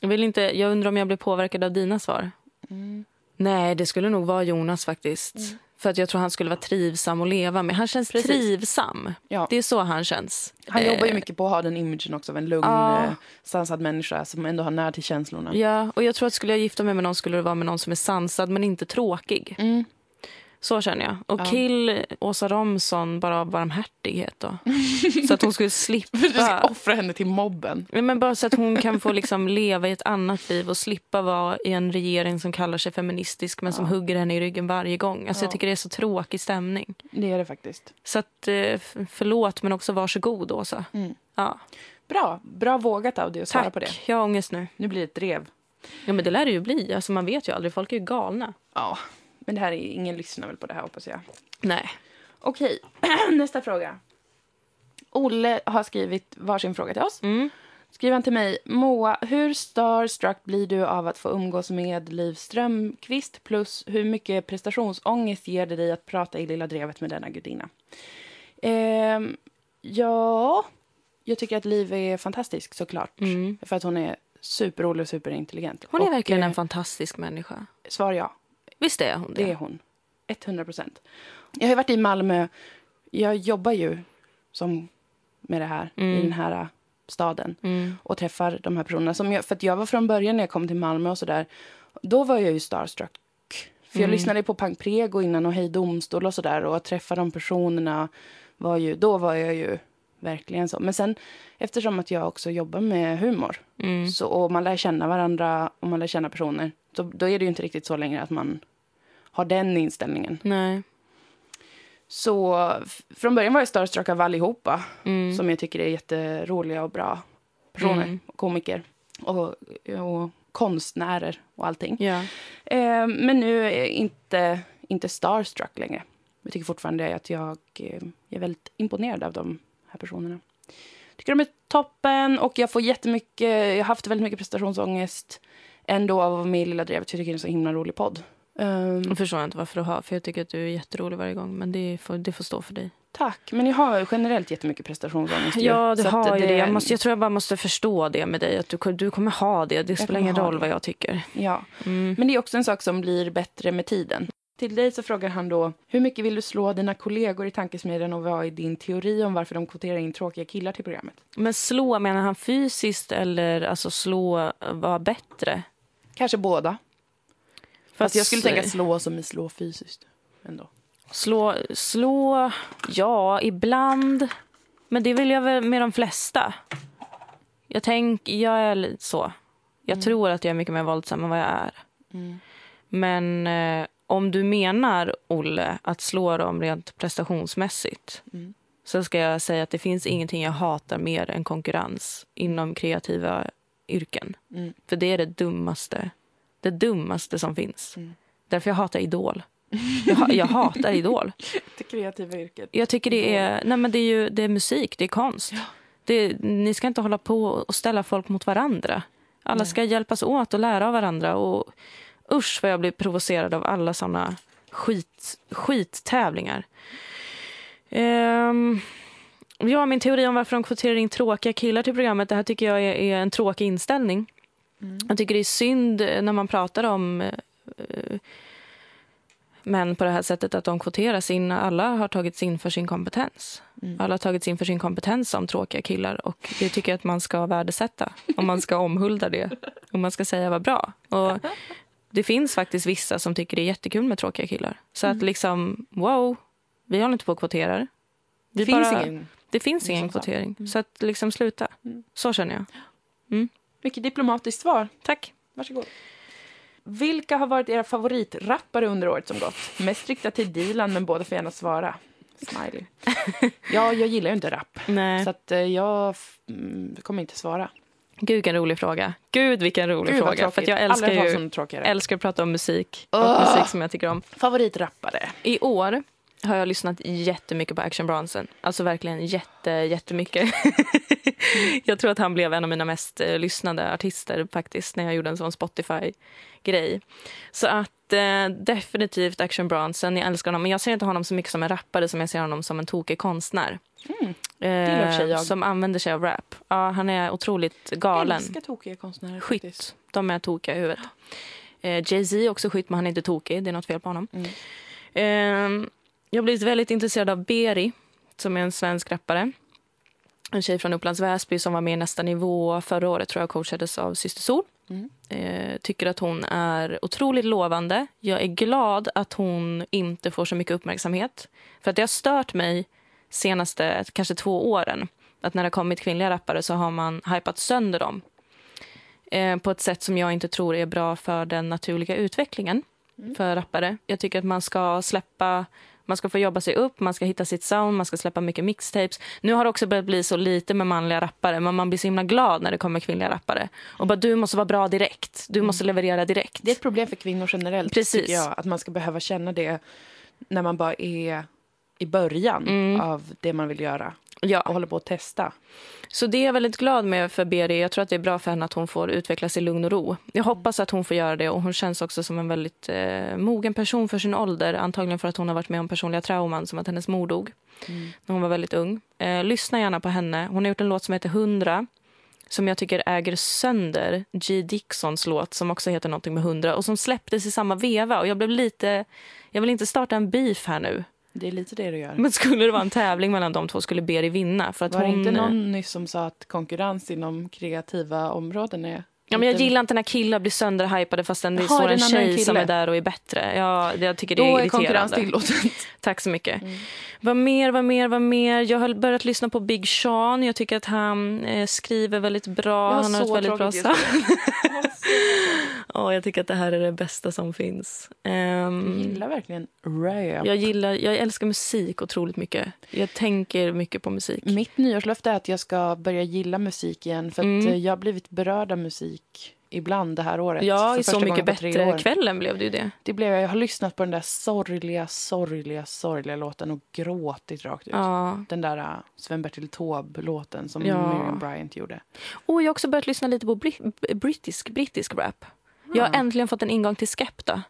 Jag, vill inte, jag undrar om jag blir påverkad av dina svar. Nej, det skulle nog vara Jonas faktiskt. För att jag tror han skulle vara trivsam att leva med. Han känns Precis. trivsam. Ja. Det är så han känns. Han jobbar ju Eh, mycket på att ha den imagen också av en lugn, Ja. eh, sansad människa som ändå har nära till känslorna. Ja, och jag tror att skulle jag gifta mig med någon skulle det vara med någon som är sansad men inte tråkig. Mm. Så känner jag. Och Ja. kill Åsa Romson bara av barmhärtighet då. <laughs> så att hon skulle slippa... Du ska offra henne till mobben. Ja, Men bara så att hon kan få liksom leva i ett annat liv och slippa vara i en regering som kallar sig feministisk men som hugger henne i ryggen varje gång. Alltså, Ja. Jag tycker det är så tråkig stämning. Det är det faktiskt. Så att, eh, förlåt men också varsågod Åsa. Mm. Ja, Bra, bra vågat av dig att svara tack. på det. Jag har ångest nu. Nu blir det ett drev. Ja men det lär det ju bli. Alltså, man vet ju aldrig. Folk är ju galna. Ja, men det här är ingen lyssnar väl på det här hoppas jag. Nej. Okej, <clears throat> nästa fråga. Olle har skrivit varsin fråga till oss. Mm. Skriver han till mig. Moa, hur starstruck blir du av att få umgås med Liv Strömquist? Plus hur mycket prestationsångest ger det dig att prata i Lilla Drevet med denna gudinna? Ehm, ja, jag tycker att Liv är fantastisk såklart. Mm. För att hon är superrolig och superintelligent. Hon är Och, verkligen eh, en fantastisk människa. Svar ja. Visst är hon det? Det är hon. 100 procent. Jag har varit i Malmö. Jag jobbar ju som med det här i Mm. den här äh, staden Mm. och träffar de här personerna. Som jag, för jag var från början när jag kom till Malmö och så där. Då var jag ju starstruck. För jag Mm. lyssnade på Pang Prego innan och Hej Domstol och så där och att träffa de personerna var ju, då var jag ju verkligen så. Men sen eftersom att jag också jobbar med humor Mm. så, och man lär känna varandra och man lär känna personer. Så, då är det ju inte riktigt så längre att man har den inställningen. Nej. Så från början var jag starstruck av allihopa Mm. som jag tycker är jätteroliga och bra personer. Mm. Och komiker och, och konstnärer och allting. Ja. Eh, men nu är jag inte, inte starstruck längre. Jag tycker fortfarande att jag eh, är väldigt imponerad av de här personerna. Tycker de är toppen och jag får jättemycket, jag har haft väldigt mycket prestationsångest ändå av att vara med i Lilla Drevet. Jag tycker det är en så himla rolig podd. Um, Jag förstår inte varför du har, för jag tycker att du är jätterolig varje gång. Men det får, det får stå för dig. tack, men jag har generellt jättemycket prestationsångest. Ja, det att har ju det. Jag, måste, jag tror jag bara måste förstå det med dig. Att du, du kommer ha det. Det spelar ingen roll det. vad jag tycker. Ja, Mm. men det är också en sak som blir bättre med tiden. Till dig så frågar han då, hur mycket vill du slå dina kollegor i tankesmedjan och vad är din teori om varför de kvoterar in tråkiga killar till programmet? Men slå, menar han fysiskt eller alltså slå var bättre? Kanske båda. Fast jag skulle tänka slå som i slå fysiskt. Ändå. Slå, slå, ja, ibland. Men det vill jag väl med de flesta. Jag tänker, jag är lite så. Jag tror att jag är mycket mer våldsam än vad jag är. Mm. Men eh, om du menar, Olle, att slå dem rent prestationsmässigt Mm. så ska jag säga att det finns ingenting jag hatar mer än konkurrens inom kreativa yrken. Mm. För det är det dummaste. Det dummaste som finns. Mm. Därför jag hatar Idol. Jag, jag hatar Idol. <laughs> Det kreativa yrket. Jag tycker det är, nej men det är, ju, det är musik, det är konst. Det, ni ska inte hålla på och ställa folk mot varandra. Alla ska hjälpas åt och lära av varandra. Och usch vad jag blir provocerad av alla såna skit, skittävlingar. Ehm, ja, min teori om varför de kvoterar in tråkiga killar till programmet, det här tycker jag är, är en tråkig inställning. Jag tycker det är synd när man pratar om eh, män på det här sättet att de kvoteras in. Alla har tagits in för sin kompetens. Alla har tagits in för sin kompetens som tråkiga killar och det tycker jag att man ska värdesätta och man ska omhulda det och man ska säga vad bra. Och det finns faktiskt vissa som tycker det är jättekul med tråkiga killar. Så att liksom, wow, vi håller inte på och kvoterar. Vi Det finns bara- ingen. Det finns ingen kvotering. Så att liksom sluta. Så känner jag. <gasps> Mycket diplomatiskt svar. Tack. Varsågod. Vilka har varit era favoritrappare under året som gått? Mest riktat till Dilan, men båda får gärna svara. Smiley. <laughs> Ja, jag gillar ju inte rap. Nej. Så att eh, jag mm, kommer inte svara. Gud vilken rolig fråga. Gud vilken rolig Gud, fråga. För jag älskar ju älskar att prata om musik och Åh! musik som jag tycker om. Favoritrappare? I år har jag lyssnat jättemycket på Action Bronson. Alltså verkligen jätte, jättemycket. <laughs> jag tror att han blev en av mina mest eh, lyssnade artister faktiskt när jag gjorde en sån Spotify-grej. Så att eh, definitivt Action Bronson, jag älskar honom. Men jag ser inte honom så mycket som en rappare som jag ser honom som en tokig konstnär. sig Eh, jag. som använder sig av rap. Ja, han är otroligt galen. Älskar tokiga konstnärer faktiskt. Skytt. De är tokiga i huvudet. Eh, Jay-Z är också skytt, men han är inte tokig. Det är något fel på honom. Mm. Jag har blivit väldigt intresserad av Beri, som är en svensk rappare. En tjej från Upplands Väsby som var med i Nästa nivå förra året, tror jag, coachades av Syster Sol. Mm. Eh, tycker att hon är otroligt lovande. Jag är glad att hon inte får så mycket uppmärksamhet. För att det har stört mig senaste kanske två åren. Att när det har kommit kvinnliga rappare så har man hypat sönder dem. Eh, på ett sätt som jag inte tror är bra för den naturliga utvecklingen för rappare. Jag tycker att man ska släppa man ska få jobba sig upp, man ska hitta sitt sound, man ska släppa mycket mixtapes. Nu har det också börjat bli så lite med manliga rappare, men man blir så himla glad när det kommer kvinnliga rappare. Och bara du måste vara bra direkt, du måste leverera direkt. Det är ett problem för kvinnor generellt, Precis. jag. Att man ska behöva känna det när man bara är i början av det man vill göra Ja. och håller på att testa. Så det är jag väldigt glad med för Beri. Jag tror att det är bra för henne att hon får utvecklas i lugn och ro. Jag hoppas att hon får göra det och hon känns också som en väldigt eh, mogen person för sin ålder. Antagligen för att hon har varit med om personliga trauman som att hennes mor dog när hon var väldigt ung. Eh, lyssna gärna på henne. Hon har gjort en låt som heter 100 som jag tycker äger sönder G. Dixons låt som också heter någonting med 100 och som släpptes i samma veva. Och jag blev lite... Jag vill inte starta en beef här nu. Det är lite det du gör. Men skulle det vara en tävling mellan de två skulle Beri vinna. För att Var det inte någon nyss som sa att konkurrens inom kreativa områden är... Ja, men jag gillar inte när killar blir sönderhypade fastän det står är en tjej som är där och är bättre. Ja, det- jag tycker det Då är är konkurrens tillåtet. <laughs> Tack så mycket. Vad mer, vad mer, vad mer? Jag har börjat lyssna på Big Sean. Jag tycker att han eh, skriver väldigt bra. Han har ett väldigt bra sound. <laughs> Åh, jag tycker att det här är det bästa som finns. Ehm, Jag gillar verkligen rap. jag, gillar, jag älskar musik otroligt mycket. Jag tänker mycket på musik. Mitt nyårslöfte är att jag ska börja gilla musik igen. För att Mm. eh, jag har blivit berörd av musik ibland det här året. Ja, i Så mycket bättre kvällen blev det ju det. Det blev jag. Jag har lyssnat på den där sorgliga, sorgliga, sorgliga låten och gråtit rakt ut. Ja. Den där uh, Sven-Bertil Taube-låten som Ja. Miriam Bryant gjorde. Och jag har också börjat lyssna lite på bri- brittisk, brittisk rap. Jag har äntligen fått en ingång till Skepta.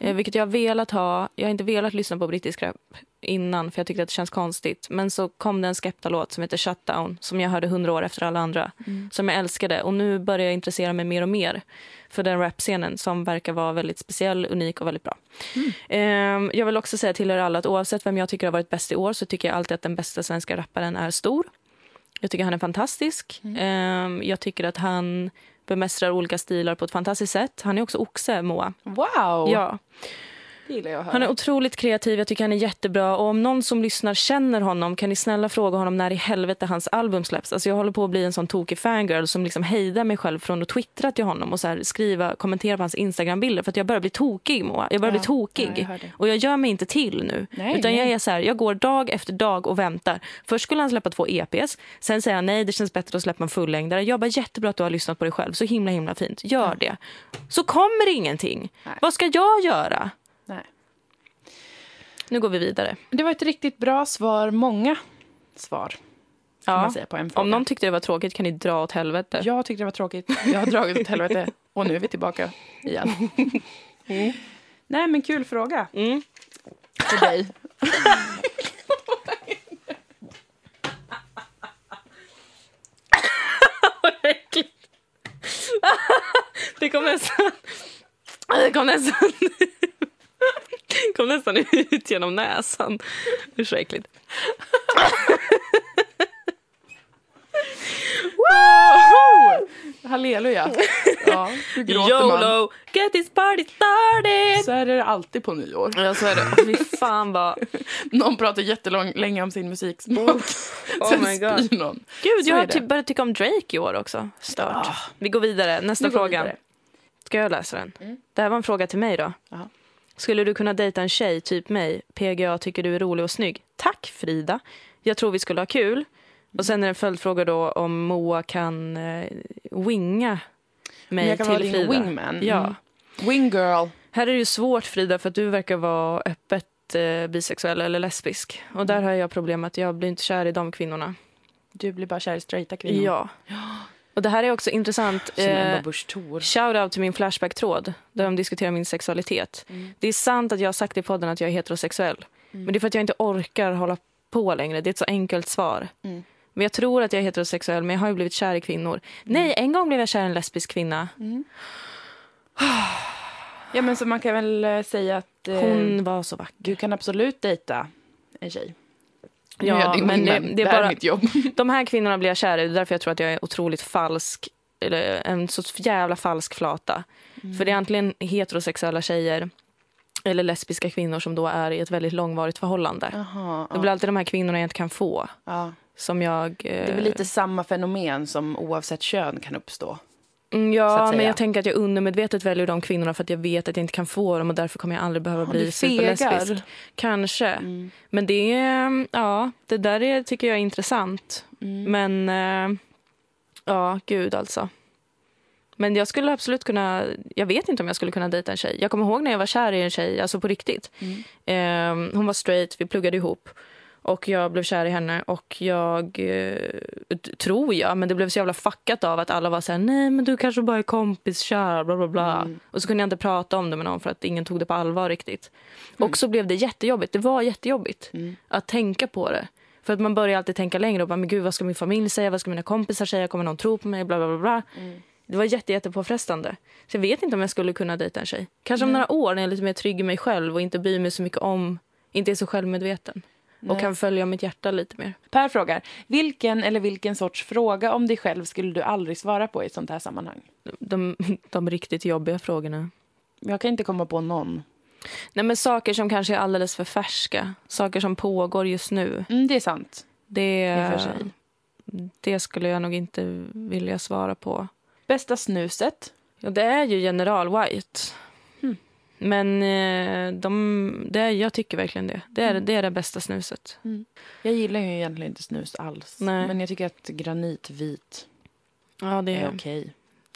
Eh, vilket jag har velat ha. Jag har inte velat lyssna på brittisk rap innan för jag tyckte att det känns konstigt. Men så kom det en Skepta-låt som heter Shutdown som jag hörde hundra år efter alla andra. Som jag älskade. Och nu börjar jag intressera mig mer och mer för den rapscenen som verkar vara väldigt speciell, unik och väldigt bra. Ehm, jag vill också säga till er alla att oavsett vem jag tycker har varit bäst i år så tycker jag alltid att den bästa svenska rapparen är stor. Jag tycker han är fantastisk. Ehm, jag tycker att han bemästrar olika stilar på ett fantastiskt sätt. Han är också oxe, Moa. Wow! Ja. Jag. Han är otroligt kreativ, jag tycker han är jättebra. Och om någon som lyssnar känner honom kan ni snälla fråga honom när i helvete hans album släpps. Alltså jag håller på att bli en sån tokig fangirl som liksom hejdar mig själv från att twittra till honom och så skriva, kommentera på hans Instagram-bilder för att jag börjar bli tokig Moa. Jag börjar Ja, bli tokig. ja, jag och jag gör mig inte till nu. Nej, utan jag nej. är så här, jag går dag efter dag och väntar. Först skulle han släppa två EPs, sen säger han nej det känns bättre att släppa en fullängdare. Jag bara jättebra att du har lyssnat på dig själv, så himla himla fint. Gör det. Så kommer ingenting. Nej. Vad ska jag göra? Nej. Nu går vi vidare. Det var ett riktigt bra svar. Många svar Ja. Om någon tyckte det var tråkigt kan ni dra åt helvete. Jag tyckte det var tråkigt. Jag har dragit åt helvete. Och nu är vi tillbaka igen. Nej, men kul fråga Mm. för dig. <laughs> Det kom nästan... Det kom nästan... <laughs> Kom nästan ut genom näsan. Usch vad äckligt. Woho! Halleluja. Ja, nu gråter man. YOLO, get this party started! Så är det alltid på nyår. Ja, så är det. Fy fan vad... Någon pratar jättelänge om sin musiksmak. <laughs> Oh Sen my God. någon. Gud, Så jag har typ börjat tycka om Drake i år också. Stört. Ah. Vi går vidare. Nästa Nu går vi fråga. vidare. Ska jag läsa den? Det här var en fråga till mig då. Jaha. Skulle du kunna dejta en tjej, typ mig? PGA tycker du är rolig och snygg. Tack Frida. Jag tror vi skulle ha kul. Och sen är det en följdfråga då om Moa kan eh, winga mig jag kan till vara din Frida. wingman. Ja. Mm. Wing girl. Här är det ju svårt Frida för att du verkar vara öppet eh, bisexuell eller lesbisk. Och Mm. där har jag problemet att jag blir inte kär i de kvinnorna. Du blir bara kär i straighta kvinnor. Ja. <gasps> Och det här är också intressant. Som eh, Ebba Busch Thor. Shout out till min Flashback-tråd där de diskuterar min sexualitet. Mm. Det är sant att jag har sagt i podden att jag är heterosexuell. Men det är för att jag inte orkar hålla på längre. Det är ett så enkelt svar. Mm. Men jag tror att jag är heterosexuell, men jag har ju blivit kär i kvinnor. Nej, en gång blev jag kär i en lesbisk kvinna. <sighs> Ja, men så man kan väl eh, säga att eh, Hon var så vacker. du kan absolut dejta en tjej. Ja, det, men det- det är det bara- är mitt jobb. <laughs> De här kvinnorna blir jag kär i. Det är därför jag tror att jag är otroligt falsk. Eller en så jävla falsk flata. För det är antingen heterosexuella tjejer eller lesbiska kvinnor som då är i ett väldigt långvarigt förhållande. Jaha, Det blir alltid de här kvinnorna jag inte kan få. ja. Som jag... Det är väl lite samma fenomen som oavsett kön kan uppstå. Mm, Ja, men jag tänker att jag undermedvetet väljer de kvinnorna för att jag vet att jag inte kan få dem och därför kommer jag aldrig behöva Ja, bli superlesbisk. Kanske. Mm. Men det, är- ja, det där är, tycker jag är intressant. Mm. Men eh, ja, gud alltså. Men jag skulle absolut kunna, jag vet inte om jag skulle kunna dejta en tjej. Jag kommer ihåg när jag var kär i en tjej, alltså på riktigt. Mm. Eh, hon var straight, vi pluggade ihop. Och jag blev kär i henne och jag, eh, tror jag, men det blev så jävla fuckat av att alla var så här, nej men du kanske bara är kompiskär, bla bla bla. Mm. Och så kunde jag inte prata om det med någon för att ingen tog det på allvar riktigt. Mm. Och så blev det jättejobbigt, det var jättejobbigt att tänka på det. För att man börjar alltid tänka längre och bara, men gud vad ska min familj säga, vad ska mina kompisar säga, kommer någon tro på mig, bla bla bla. bla. Mm. Det var jätte, jättepåfrestande. Så jag vet inte om jag skulle kunna dejta en tjej. Kanske om några år när jag är lite mer trygg i mig själv och inte bryr mig så mycket om, inte är så självmedveten. Och Nej. kan följa mitt hjärta lite mer. Per frågar, vilken eller vilken sorts fråga om dig själv skulle du aldrig svara på i ett sånt här sammanhang? De, de riktigt jobbiga frågorna. Jag kan inte komma på någon. Nej men saker som kanske är alldeles för färska. Saker som pågår just nu. Mm, det är sant. Det, det skulle jag nog inte vilja svara på. Bästa snuset? Ja, det är ju General White. Men eh, de, det jag tycker verkligen det. Det är, Mm. det är det bästa snuset. Jag gillar ju egentligen inte snus alls. Nej. Men jag tycker att granitvit Ja, det är är. okej.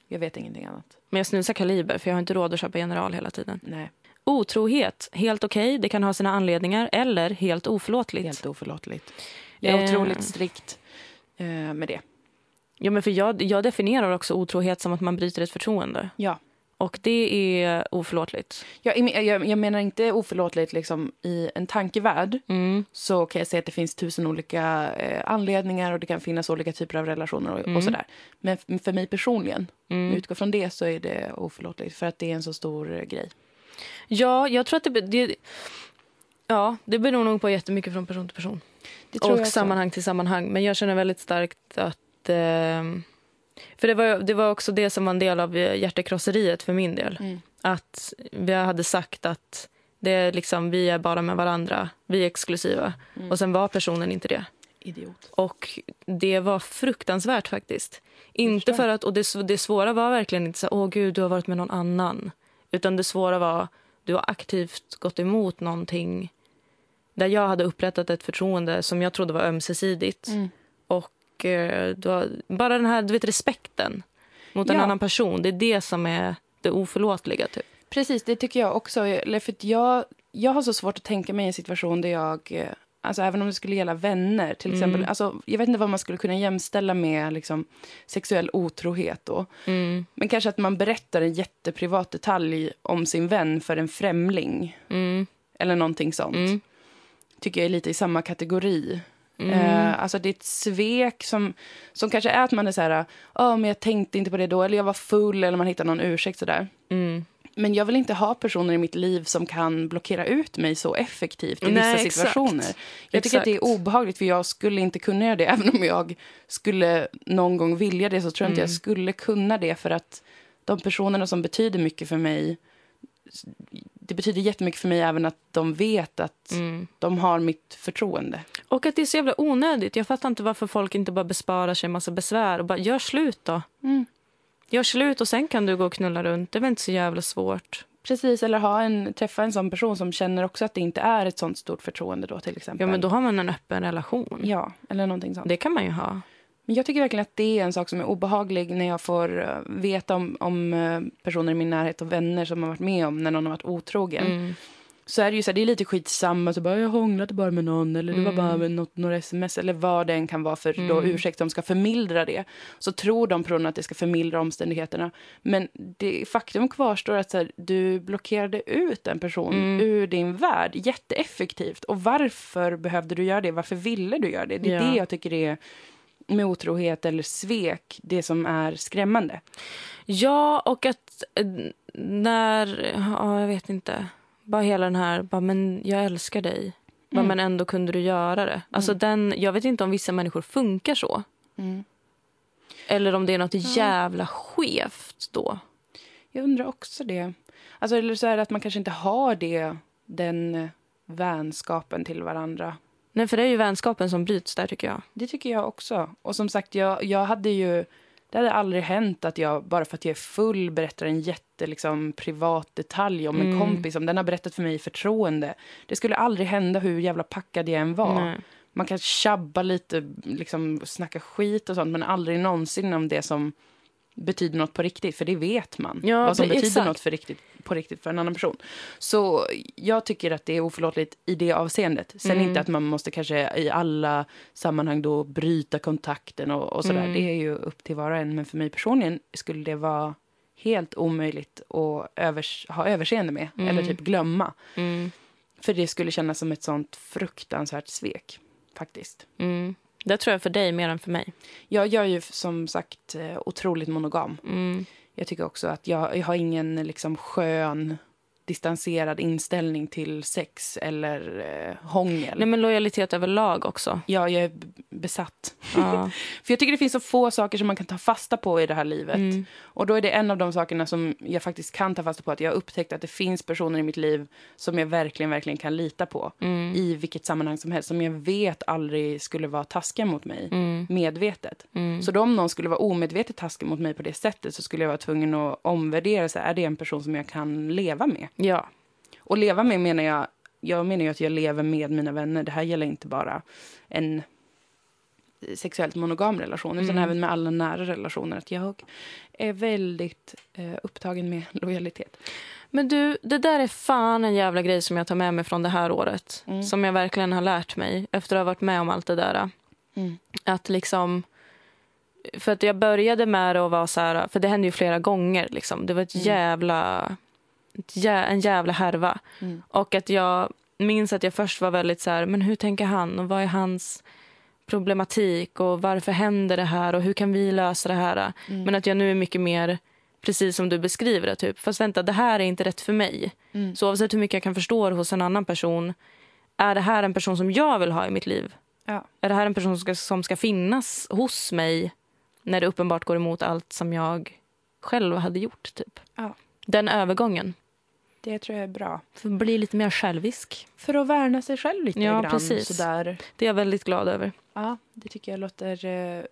Jag vet ingenting annat. Men jag snusar Kaliber för jag har inte råd att köpa General hela tiden. Nej, Otrohet, helt okej. Det kan ha sina anledningar. Eller helt oförlåtligt. helt oförlåtligt. Jag är Eh. otroligt strikt eh, med det. Ja, men för jag, jag definierar också otrohet som att man bryter ett förtroende. Ja. Och det är oförlåtligt. Jag, jag, jag menar inte oförlåtligt liksom, i en tankevärld. Mm. så kan jag säga att det finns tusen olika eh, anledningar och det kan finnas olika typer av relationer och, Mm. och sådär. Men för mig personligen, Mm. utgå från det så är det oförlåtligt för att det är en så stor eh, grej. Ja, jag tror att det, det... Ja, det beror nog på jättemycket från person till person. Och sammanhang till sammanhang. Men jag känner väldigt starkt att... Eh, för det var, det var också det som var en del av eh, hjärtekrosseriet för min del. Mm. Att vi hade sagt att det är liksom, vi är bara med varandra, vi är exklusiva. Mm. Och sen var personen inte det. Idiot. Och det var fruktansvärt faktiskt. Inte för att, och det, det svåra var verkligen inte så åh gud, du har varit med någon annan. Utan det svåra var, du har aktivt gått emot någonting där jag hade upprättat ett förtroende som jag trodde var ömsesidigt. Mm. Och eh, du har, bara den här du vet, respekten mot en Ja. annan person, det är det som är det oförlåtliga. Typ. Precis, det tycker jag också. För jag, jag har så svårt att tänka mig en situation där jag... eh, Alltså även om det skulle gälla vänner till Mm. exempel. Alltså, jag vet inte vad man skulle kunna jämställa med liksom, sexuell otrohet då. Mm, Men kanske att man berättar en jätteprivat detalj om sin vän för en främling. mm, Eller någonting sånt. mm, Tycker jag är lite i samma kategori. Mm. Eh, alltså det är ett svek som, som kanske är att man är så här, "Ja, men jag tänkte inte på det då, eller jag var full, eller man hittar någon ursäkt sådär. mm. Men jag vill inte ha personer i mitt liv som kan blockera ut mig så effektivt i Nej, vissa exakt. situationer. Jag tycker att det är Exakt. obehagligt, för jag skulle inte kunna göra det. <laughs> Även om jag skulle någon gång vilja det så tror jag inte Mm. jag skulle kunna det. För att de personerna som betyder mycket för mig, det betyder jättemycket för mig även att de vet att Mm. de har mitt förtroende. Och att det är så jävla onödigt. Jag fattar inte varför folk inte bara besparar sig en massa besvär och bara gör slut då. Mm. Gör slut och sen kan du gå och knulla runt. Det är väl inte så jävla svårt. Precis, eller ha en, träffa en sån person som känner också att det inte är ett sånt stort förtroende då till exempel. Ja, men då har man en öppen relation. Ja, eller någonting sånt. Det kan man ju ha. Men jag tycker verkligen att det är en sak som är obehaglig när jag får eh, veta om, om eh, personer i min närhet och vänner som har varit med om när någon har varit otrogen. Mm. så är det ju så här, det är lite skitsamma. Så bara, jag hånglade bara med någon eller det var bara med något, några sms eller vad det än kan vara för då ursäkt de ska förmildra det. Så tror de personerna att det ska förmildra omständigheterna. Men det, faktum kvarstår att så här, du blockerade ut en person ur din värld jätteeffektivt. Och varför behövde du göra det? Varför ville du göra det? Det är Ja. det jag tycker är med otrohet eller svek, det som är skrämmande. Ja, och att eh, när... Ja, jag vet inte. Bara hela den här... Bara, men jag älskar dig. Bara, Men ändå kunde du göra det. Alltså den, jag vet inte om vissa människor funkar så. Mm. Eller om det är något jävla skevt då. Jag undrar också det. Alltså, eller så är det att man kanske inte har det, den vänskapen till varandra. Nej, för det är ju vänskapen som bryts där tycker jag. Det tycker jag också. Och som sagt, jag, jag hade ju... Det hade aldrig hänt att jag, bara för att jag är full, berättar en jätte, liksom, privat detalj om en kompis. Om den har berättat för mig i förtroende. Det skulle aldrig hända hur jävla packad jag än var. Nej. Man kan tjabba lite, liksom, snacka skit och sånt, men aldrig någonsin om det som betyder något på riktigt, för det vet man. Ja, vad som betyder exakt. något för riktigt, på riktigt för en annan person. Så jag tycker att det är oförlåtligt i det avseendet. Sen Mm. inte att man måste kanske i alla sammanhang då bryta kontakten och, och sådär. Mm. Det är ju upp till var och en. Men för mig personligen skulle det vara helt omöjligt att övers ha överseende med. Eller typ glömma. Mm. För det skulle kännas som ett sånt fruktansvärt svek. Faktiskt. Det tror jag för dig mer än för mig. Jag, jag är ju som sagt eh, otroligt monogam. Mm. Jag tycker också att jag, jag har ingen liksom skön distanserad inställning till sex eller eh, hångel. Nej, men lojalitet överlag också. Ja, jag är besatt. Ja. <laughs> För jag tycker det finns så få saker som man kan ta fasta på i det här livet. Mm. Och då är det en av de sakerna som jag faktiskt kan ta fasta på. Att jag har upptäckt att det finns personer i mitt liv som jag verkligen, verkligen kan lita på. Mm. I vilket sammanhang som helst. Som jag vet aldrig skulle vara taskiga mot mig. Mm. Medvetet. Mm. Så då om någon skulle vara omedvetet taskig mot mig på det sättet så skulle jag vara tvungen att omvärdera. Så är det en person som jag kan leva med? Ja. Och leva med menar jag, jag menar ju att jag lever med mina vänner. Det här gäller inte bara en sexuellt monogam relation utan Mm. även med alla nära relationer. Att jag är väldigt eh, upptagen med <laughs> lojalitet. Men du, det där är fan en jävla grej som jag tar med mig från det här året. Mm. Som jag verkligen har lärt mig efter att ha varit med om allt det där. Mm. Att liksom... För att jag började med det och var så här... För det hände ju flera gånger. Liksom. Det var ett Mm. jävla... En jävla härva. Mm. Och att jag minns att jag först var väldigt så här... Men hur tänker han? Och vad är hans problematik? Och varför händer det här? Och hur kan vi lösa det här? Mm. Men att jag nu är mycket mer precis som du beskriver det. Typ. Fast vänta, det här är inte rätt för mig. Mm. Så oavsett hur mycket jag kan förstå det hos en annan person, är det här en person som jag vill ha i mitt liv? Ja. Är det här en person som ska, som ska finnas hos mig när det uppenbart går emot allt som jag själv hade gjort? Typ. Ja. Den övergången. Det tror jag är bra. För att bli lite mer självisk. För att värna sig själv lite Ja, grann. precis. Sådär. Det är jag väldigt glad över. Ja, det tycker jag låter eh,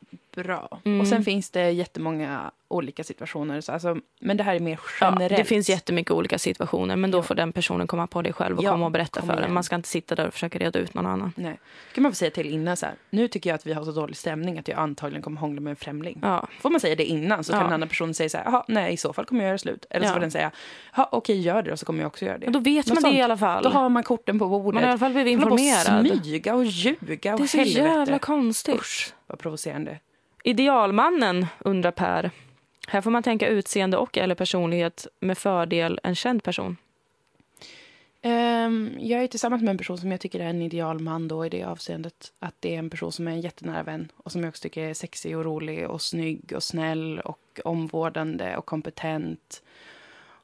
bra. Mm. Och sen finns det jättemånga olika situationer. Så alltså, men det här är mer Ja, generellt. det finns jättemycket olika situationer men då Ja. får den personen komma på det själv och Ja, komma och berätta kom för en. igen. Man ska inte sitta där och försöka reda ut någon annan. Nej. kan man få säga till innan så här. Nu tycker jag att vi har så dålig stämning att jag antagligen kommer hångla med en främling. Ja. Får man säga det innan så kan Ja. den andra personen säga så här. "Jaha, nej i så fall kommer jag göra slut. Eller så Ja. får den säga. "Ja, okej gör det och så kommer jag också göra det. Men då vet Något man det i sånt. alla fall. Då har man korten på bordet. Man i alla fall blivit Hålla på och informerad. smyga och ljuga och helvete. Jävla konstigt. Usch, vad provocerande. Idealmannen, undrar Per. Här får man tänka utseende och eller personlighet med fördel en känd person. Ehm, jag är tillsammans med en person som jag tycker är en idealman då i det avseendet. Att det är en person som är en jättenära vän och som jag också tycker är sexig och rolig och snygg och snäll och omvårdande och kompetent.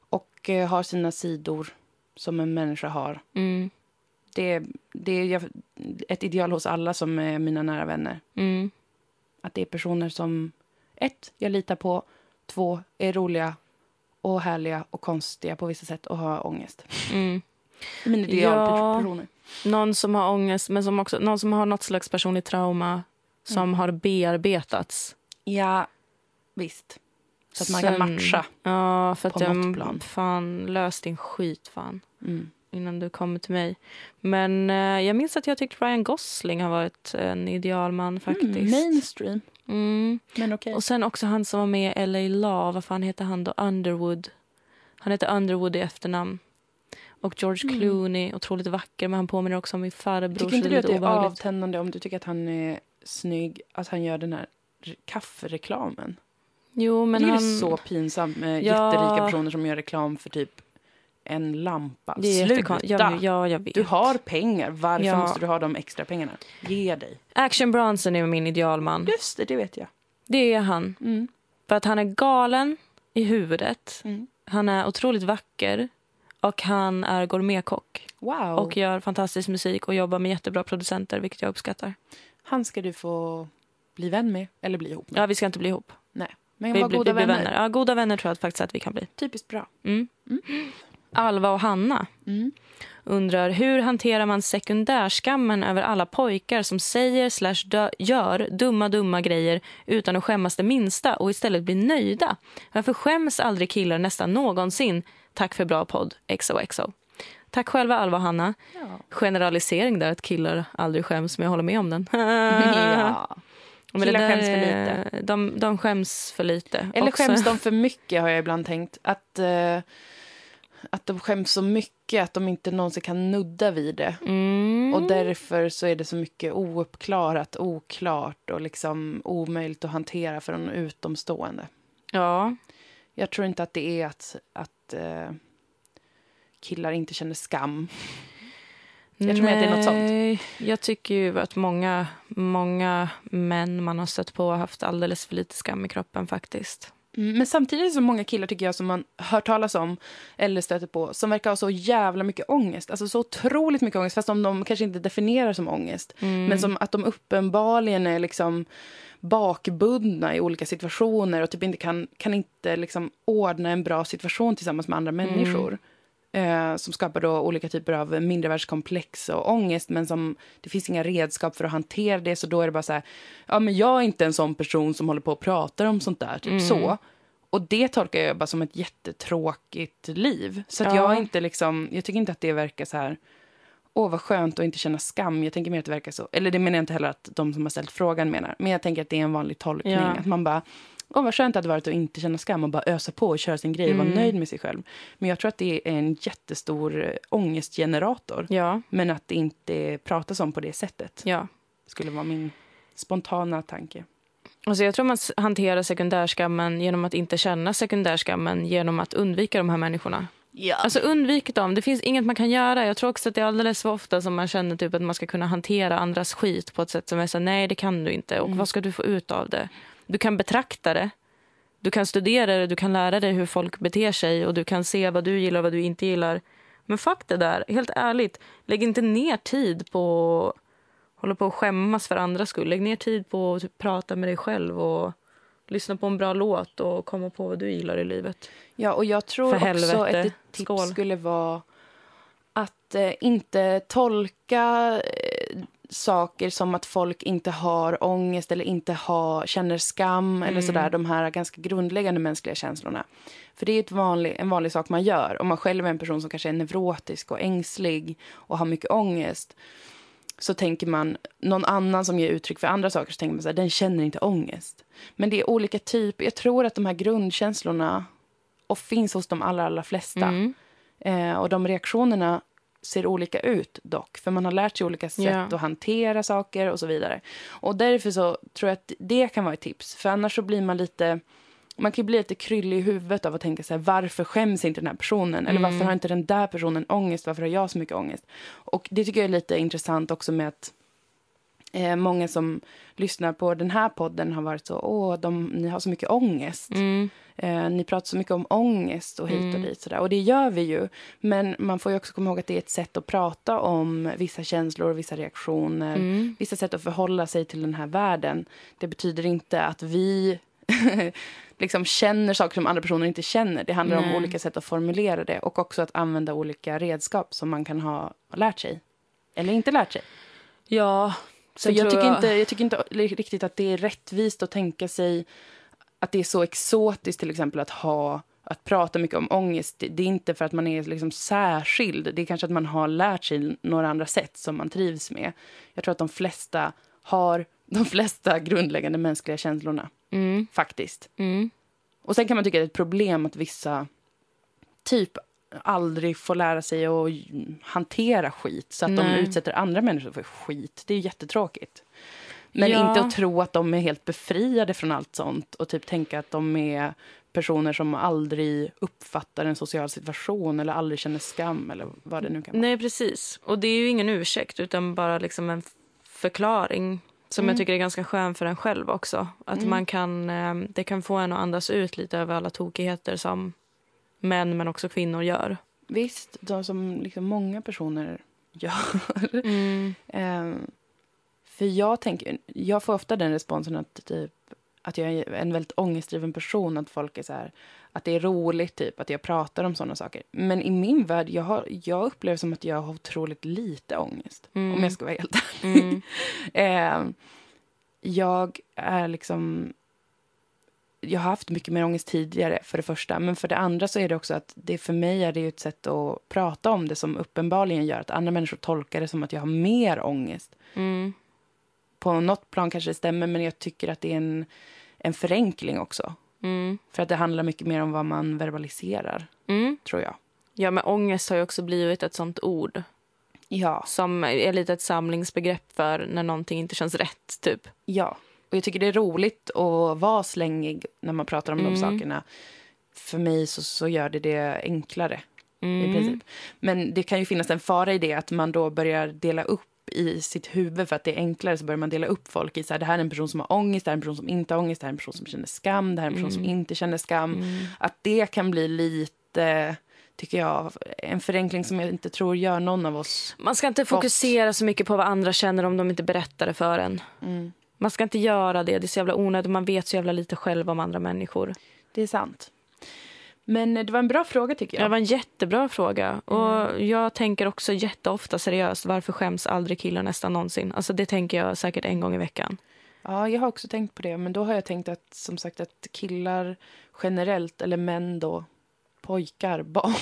Och eh, har sina sidor som en människa har. Mm. Det, det är jag- ett ideal hos alla som är mina nära vänner. Mm. Att det är personer som ett, jag litar på, två, är roliga och härliga och konstiga på vissa sätt och har ångest. Mm. Mina Ja. idealpersoner. Någon som har ångest, men som också, någon som har något slags personligt trauma som Mm. har bearbetats. Ja, visst. Så att man kan matcha. Ja, för på att jag, något plan. fan, lös din skit fan. Mm. Innan du kommer till mig. Men eh, jag minns att jag tyckte Ryan Gosling har varit en idealman faktiskt. Mm, mainstream, Mm. men okej. Och sen också han som var med i LA Law, vad fan heter han då? Underwood. Han heter Underwood i efternamn. Och George Clooney, otroligt vacker, men han påminner också om min farbror. Tycker inte du att det är obehagligt. avtändande om du tycker att han är snygg, att han gör den här kaffereklamen? Jo, men han... det är så pinsamt med Ja. jätterika personer som gör reklam för typ en lampa. Det är Sluta! jag vet. Du har pengar, varför Ja. måste du ha de extra pengarna? Ge dig. Action Bronson är min idealman. Just det, det vet jag. Det är han. Mm. För att han är galen i huvudet. Mm. Han är otroligt vacker. Och han är gourmetkock. Wow. Och gör fantastisk musik och jobbar med jättebra producenter, vilket jag uppskattar. Han ska du få bli vän med, eller bli ihop med. Ja, vi ska inte bli ihop. Nej. Men Vi, blir- goda vi blir vänner. vänner. Ja, goda vänner tror jag faktiskt att vi kan bli. Typiskt bra. Mm. Alva och Hanna Mm. undrar hur hanterar man sekundärskammen över alla pojkar som säger slash gör dumma dumma grejer utan att skämmas det minsta och istället blir nöjda? Varför skäms aldrig killar nästan någonsin? Tack för bra podd, XOXO. Tack själva Alva och Hanna. Ja. Generalisering där att killar aldrig skäms, men jag håller med om den. <laughs> ja. Men Killar skäms för lite. De, de skäms för lite. Eller Också- skäms de <laughs> för mycket har jag ibland tänkt. Att, eh, att de skäms så mycket att de inte någonsin kan nudda vid det. Mm. Och därför så är det så mycket ouppklarat, oklart och liksom omöjligt att hantera för en utomstående. Ja. Jag tror inte att det är att, att eh, killar inte känner skam. Jag tror mer att det är något sånt. Nej, Jag tycker ju att många, många män man har stött på har haft alldeles för lite skam i kroppen faktiskt. Mm, Men samtidigt så många killar tycker jag som man hör talas om eller stöter på som verkar ha så jävla mycket ångest. Alltså så otroligt mycket ångest fast om de kanske inte definierar som ångest. Mm. Men som att de uppenbarligen är liksom bakbundna i olika situationer och typ inte kan, kan inte liksom ordna en bra situation tillsammans med andra människor. Eh, som skapar då olika typer av mindervärdeskomplex och ångest men som det finns inga redskap för att hantera det så då är det bara så här, ja men jag är inte en sån person som håller på och pratar om sånt där, typ så. Och det tolkar jag bara som ett jättetråkigt liv. Så att Ja. jag inte liksom, jag tycker inte att det verkar så här, åh vad skönt att inte känna skam. Jag tänker mer att det verkar så, eller det menar jag inte heller att de som har ställt frågan menar, men jag tänker att det är en vanlig tolkning. Ja. Att man bara, åh vad skönt det hade varit att inte känna skam och bara ösa på och köra sin grej och vara Mm. nöjd med sig själv. Men jag tror att det är en jättestor eh, ångestgenerator. Ja, Men att det inte pratas om på det sättet, ja. skulle vara min spontana tanke. Alltså jag tror man hanterar sekundärskammen genom att inte känna sekundärskammen genom att undvika de här människorna. Ja. Alltså undvik dem. Det finns inget man kan göra. Jag tror också att det är alldeles för ofta som man känner typ att man ska kunna hantera andras skit på ett sätt som är så nej det kan du inte. Och vad ska du få ut av det? Du kan betrakta det. Du kan studera det, du kan lära dig hur folk beter sig och du kan se vad du gillar och vad du inte gillar. Men fuck det där, helt ärligt. Lägg inte ner tid på hålla på och skämmas för andras skull. Lägg ner tid på att typ prata med dig själv och lyssna på en bra låt och komma på vad du gillar i livet. Ja, och jag tror För också helvete. att ett tips Skål. skulle vara att eh, inte tolka eh, saker som att folk inte har ångest eller inte har, känner skam eller sådär, de här ganska grundläggande mänskliga känslorna. För det är ett vanlig, en vanlig sak man gör. Om man själv är en person som kanske är neurotisk och ängslig och har mycket ångest så tänker man, någon annan som ger uttryck för andra saker, så tänker man så här, den känner inte ångest. Men det är olika typer. Jag tror att de här grundkänslorna och finns hos de allra, allra flesta. Mm. Eh, och de reaktionerna ser olika ut dock, för man har lärt sig olika sätt Ja. att hantera saker och så vidare. Och därför så tror jag att det kan vara ett tips, för annars så blir man lite man kan bli lite kryllig i huvudet av att tänka så här, varför skäms inte den här personen? Eller varför har inte den där personen ångest? Varför har jag så mycket ångest? Och det tycker jag är lite intressant också med att eh, många som lyssnar på den här podden har varit så, åh, de, ni har så mycket ångest. Mm. Eh, ni pratar så mycket om ångest och hit och dit. Sådär. Och det gör vi ju. Men man får ju också komma ihåg att det är ett sätt att prata om vissa känslor och vissa reaktioner. Mm. Vissa sätt att förhålla sig till den här världen. Det betyder inte att vi <laughs> liksom känner saker som andra personer inte känner. Det handlar om Nej. olika sätt att formulera det. Och också att använda olika redskap som man kan ha lärt sig. Eller inte lärt sig. Ja, Så jag, tycker Inte, jag tycker inte riktigt att det är rättvist att tänka sig att det är så exotiskt till exempel att ha att prata mycket om ångest. Det, det är inte för att man är liksom särskild. Det är kanske att man har lärt sig några andra sätt som man trivs med. Jag tror att de flesta har <laughs> de flesta grundläggande mänskliga känslorna. Mm. Faktiskt. Mm. Och sen kan man tycka att det är ett problem att vissa typ aldrig får lära sig att hantera skit så att de Nej. utsätter andra människor för skit. Det är jättetråkigt. Men Ja. inte att tro att de är helt befriade från allt sånt och typ tänka att de är personer som aldrig uppfattar en social situation eller aldrig känner skam eller vad det nu kan vara. Nej, precis. Och det är ju ingen ursäkt utan bara liksom en förklaring som Mm. jag tycker är ganska skön för en själv också. Att man kan, eh, det kan få en att andas ut lite över alla tokigheter som män men också kvinnor gör. Visst, de som liksom många personer gör. Ehm, för jag tänker, jag får ofta den responsen att typ att jag är en väldigt ångestdriven person, att folk är så här, att det är roligt typ att jag pratar om sådana saker. Men i min värld, jag, har, jag upplever som att jag har otroligt lite ångest, om jag ska vara helt ärlig. Mm. <laughs> Ehm, jag är liksom... Jag har haft mycket mer ångest tidigare, för det första. Men för det andra så är det också att det för mig är det ett sätt att prata om det som uppenbarligen gör att andra människor tolkar det som att jag har mer ångest. Mm. På något plan kanske det stämmer, men jag tycker att det är en, en förenkling också. Mm. För att det handlar mycket mer om vad man verbaliserar, Mm. tror jag. Ja, men ångest har ju också blivit ett sånt ord Ja. som är lite ett samlingsbegrepp för när någonting inte känns rätt, typ. Ja, och jag tycker det är roligt att vara slängig när man pratar om de sakerna. För mig så, så gör det det enklare i princip. Men det kan ju finnas en fara i det att man då börjar dela upp i sitt huvud för att det är enklare så börjar man dela upp folk i så här, det här är en person som har ångest, det här är en person som inte har ångest, det här är en person som känner skam, det här är en person som inte känner skam. Att det kan bli lite, tycker jag, en förenkling som jag inte tror gör någon av oss. Man ska inte fokusera så mycket på vad andra känner om de inte berättar det för en. Man ska inte göra det. Det är så jävla onödigt. Man vet så jävla lite själv om andra människor. Det är sant. Men det var en bra fråga tycker jag. Det var en jättebra fråga. Och Jag tänker också jätteofta seriöst. Varför skäms aldrig killar nästan någonsin? Alltså Det tänker jag säkert en gång i veckan. Ja, jag har också tänkt på det. Men då har jag tänkt att som sagt att killar generellt, eller män då, pojkar, barn.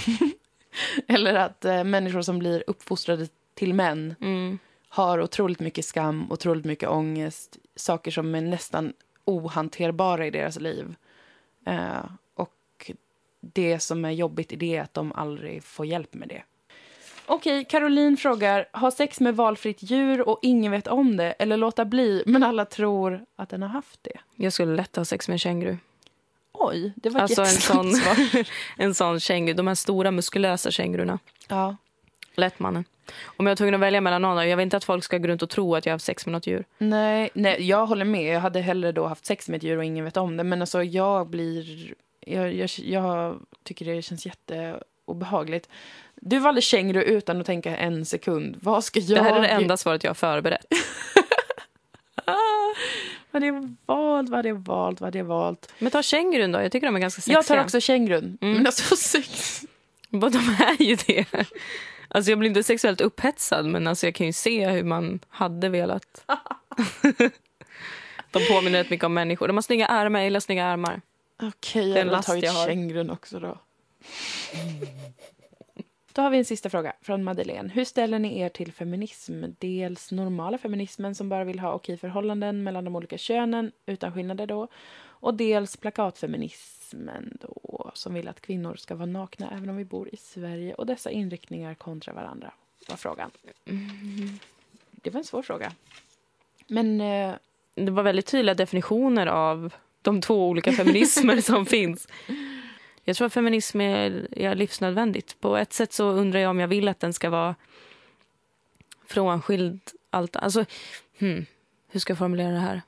<laughs> eller att eh, människor som blir uppfostrade till män Mm. har otroligt mycket skam, otroligt mycket ångest. Saker som är nästan ohanterbara i deras liv. Eh, och det som är jobbigt i det är att de aldrig får hjälp med det. Okej, Caroline frågar, ha sex med valfritt djur och ingen vet om det eller låta bli, men alla tror att den har haft det. Jag skulle lätt ha sex med en känguru. Oj, det var ett Alltså en jättesnabbt sån, svar. <laughs> en sån känguru. De här stora muskulösa känguruna. Ja. Lätt mannen. Om jag var tvungen att välja mellan någon, jag vill inte att folk ska gå runt och tro att jag har haft sex med något djur. Nej, nej, jag håller med. Jag hade hellre då haft sex med ett djur och ingen vet om det. Men alltså jag blir... Jag, jag, jag tycker det känns jätteobehagligt. Du valde känguru utan att tänka en sekund. Vad ska jag... Det här är det enda svaret jag har förberett. <laughs> Vad hade jag valt? Vad hade jag valt? Vad hade jag valt? Men ta kängurun då, jag tycker de är ganska sexiga. Jag tar också kängurun. Mm. Men alltså sex... <laughs> De är ju det. Alltså jag blir inte sexuellt upphetsad men alltså jag kan ju se hur man hade velat. <laughs> De påminner rätt mycket om människor. De har snygga armar, jag gillar snygga armar. Okej, jag last tagit jag har. kängurun också då. Då har vi en sista fråga från Madeleine. Hur ställer ni er till feminism? Dels normala feminismen som bara vill ha okej förhållanden mellan de olika könen utan skillnader då. Och dels plakatfeminismen då som vill att kvinnor ska vara nakna även om vi bor i Sverige. Och dessa inriktningar kontra varandra var frågan. Det var en svår fråga. Men eh, Det var väldigt tydliga definitioner av de två olika feminismer <laughs> som finns. Jag tror att feminism är, är livsnödvändigt. På ett sätt så undrar jag om jag vill att den ska vara frånskild allt. Alltså, hmm, hur ska jag formulera det här?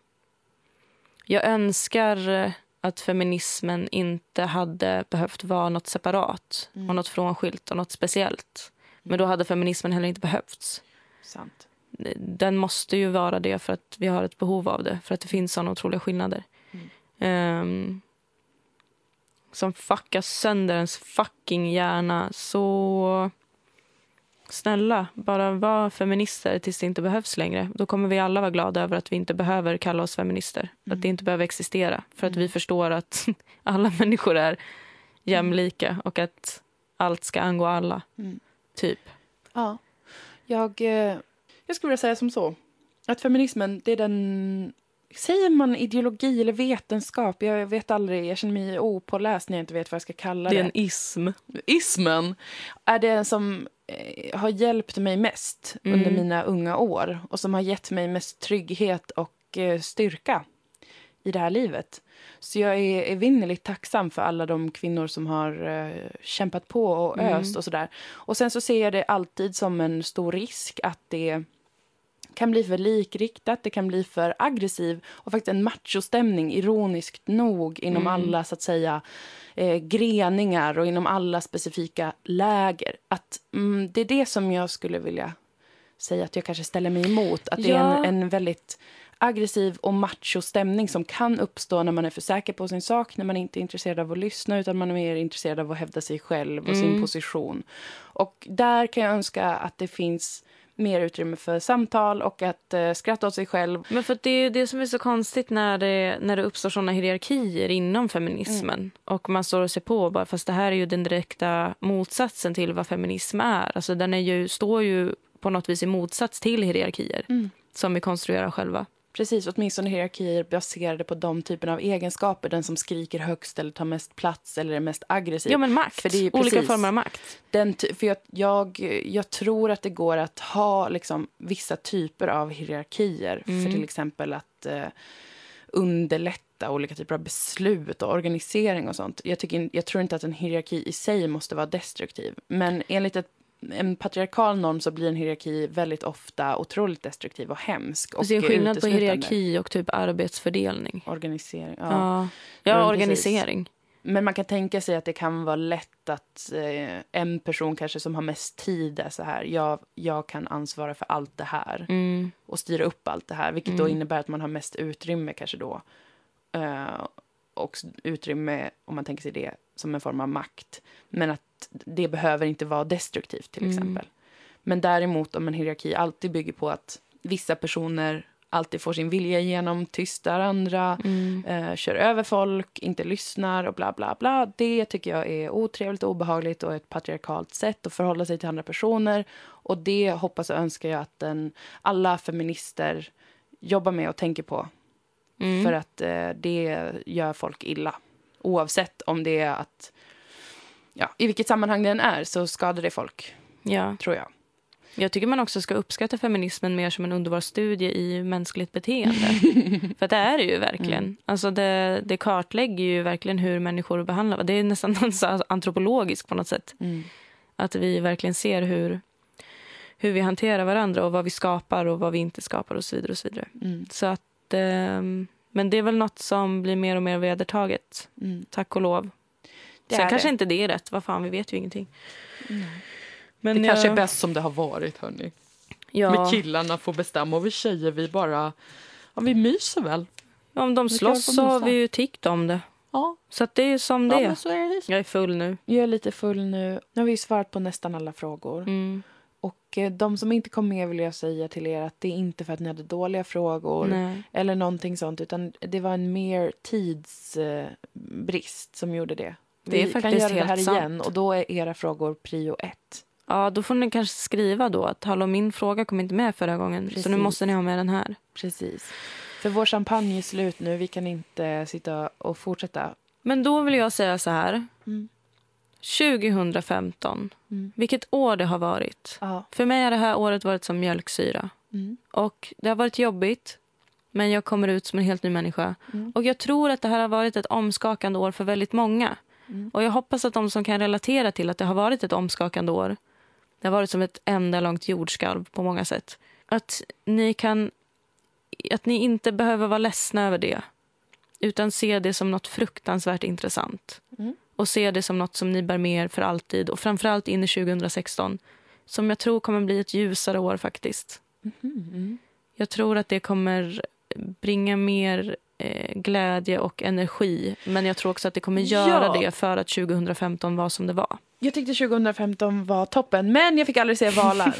Jag önskar eh, att feminismen inte hade behövt vara något separat och något frånskilt och något speciellt. Men då hade feminismen heller inte behövts sant. den måste ju vara det för att vi har ett behov av det. För att det finns såna otroliga skillnader. Ehm, som fuckar sönder ens fucking hjärna. Så snälla, bara var feminister tills det inte behövs längre. Då kommer vi alla vara glada över att vi inte behöver kalla oss feminister. Att det inte behöver existera. För att vi förstår att <laughs> alla människor är jämlika och att allt ska angå alla. Mm. Typ. Ja. Jag, eh, jag skulle vilja säga som så. Att feminismen, det är den Säger man ideologi eller vetenskap? Jag vet aldrig. Jag känner mig opåläst när jag inte vet vad jag ska kalla Det det. är en ism. Ismen är det som eh, har hjälpt mig mest Mm. under mina unga år och som har gett mig mest trygghet och eh, styrka i det här livet. Så jag är evinnerligt tacksam för alla de kvinnor som har eh, kämpat på och Mm. öst och sådär. Och sen så ser jag det alltid som en stor risk att det kan bli för likriktat, det kan bli för aggressiv och faktiskt en machostämning, ironiskt nog, inom Mm. alla så att säga eh, greningar och inom alla specifika läger. Att mm, Det är det som jag skulle vilja säga att jag kanske ställer mig emot. Att det är en, en väldigt aggressiv och macho stämning som kan uppstå när man är för säker på sin sak, när man inte är intresserad av att lyssna utan man är mer intresserad av att hävda sig själv och sin Mm. position. Och där kan jag önska att det finns mer utrymme för samtal och att eh, skratta åt sig själv. Men för det är det som är så konstigt när det, när det uppstår såna hierarkier inom feminismen. Och man står och ser på bara, fast det här är ju den direkta motsatsen till vad feminism är. Alltså den är ju, står ju på något vis i motsats till hierarkier som vi konstruerar själva. Precis, åtminstone hierarkier baserade på de typerna av egenskaper. Den som skriker högst eller tar mest plats eller är mest aggressiv. Ja men makt, För det är ju olika precis- former av makt. Den för jag, jag, jag tror att det går att ha liksom, vissa typer av hierarkier. Mm. För till exempel att eh, underlätta olika typer av beslut och organisering och sånt. Jag, tycker, jag tror inte att en hierarki i sig måste vara destruktiv. Men enligt ett, en patriarkal norm så blir en hierarki väldigt ofta otroligt destruktiv och hemsk. Och det är skillnad på hierarki och typ arbetsfördelning. Organisering, ja. Ja, Ja, organisering. Men man kan tänka sig att det kan vara lätt att eh, en person kanske som har mest tid är så här. Jag, jag kan ansvara för allt det här Mm. och styra upp allt det här. Vilket då innebär att man har mest utrymme kanske då. Eh, och utrymme, om man tänker sig det, som en form av makt. Men att det behöver inte vara destruktivt till Mm. exempel. Men däremot om en hierarki alltid bygger på att vissa personer alltid får sin vilja igenom, tystar andra, Mm. eh, kör över folk, inte lyssnar och bla bla bla. Det tycker jag är otrevligt och obehagligt och ett patriarkalt sätt att förhålla sig till andra personer. Och det hoppas och önskar jag att den, alla feminister jobbar med och tänker på. Mm. För att eh, det gör folk illa. Oavsett om det är att, ja, i vilket sammanhang det än är så skadar det folk, Ja. tror jag. Jag tycker man också ska uppskatta feminismen mer som en underbar studie i mänskligt beteende. <laughs> För det är det ju verkligen. Mm. Alltså det, det kartlägger ju verkligen hur människor behandlar Det är nästan <laughs> antropologiskt på något sätt. Mm. Att vi verkligen ser hur, hur vi hanterar varandra och vad vi skapar och vad vi inte skapar och så vidare. Och så vidare. Mm. Så att, ehm, men det är väl något som blir mer och mer vedertaget. Mm. Tack och lov. Det Sen kanske det. inte det är rätt. Vad fan, vi vet ju ingenting. Men Det kanske är jag- bäst som det har varit, hörni. Ja. Med killarna får bestämma och vi tjejer, vi bara... Ja, vi myser väl. Om de Vi slåss så har vi ju tickt om det. Ja, Så att det är som det ja är. men så är det. Jag är full nu. Jag är lite full nu. Nu har vi svarat på nästan alla frågor. Mm. Och eh, de som inte kom med vill jag säga till er att det är inte för att ni hade dåliga frågor Nej. eller någonting sånt, utan det var en mer tidsbrist som gjorde det. Det är vi kan göra det här helt igen sant. och då är era frågor prio ett. Ja, då får ni kanske skriva då att hallå, min fråga kom inte med förra gången. Så nu Precis. måste ni ha med den här. Precis. För vår champagne är slut nu. Vi kan inte sitta och fortsätta. Men då vill jag säga så här. Mm. 2015. Mm. Vilket år det har varit. Ja. För mig har det här året varit som mjölksyra. Mm. Och det har varit jobbigt. Men jag kommer ut som en helt ny människa. Mm. Och jag tror att det här har varit ett omskakande år för väldigt många. Mm. Och jag hoppas att de som kan relatera till att det har varit ett omskakande år. Det har varit som ett enda långt jordskalv på många sätt. Att ni kan... Att ni inte behöver vara ledsna över det. Utan se det som något fruktansvärt intressant. Mm. Och se det som något som ni bär med er för alltid. Och framförallt in i 2016. Som jag tror kommer bli ett ljusare år faktiskt. Mm. Jag tror att det kommer bringa mer eh, glädje och energi. Men jag tror också att det kommer göra Ja. det för att 2015 var som det var. Jag tyckte 2015 var toppen, men jag fick aldrig se valar.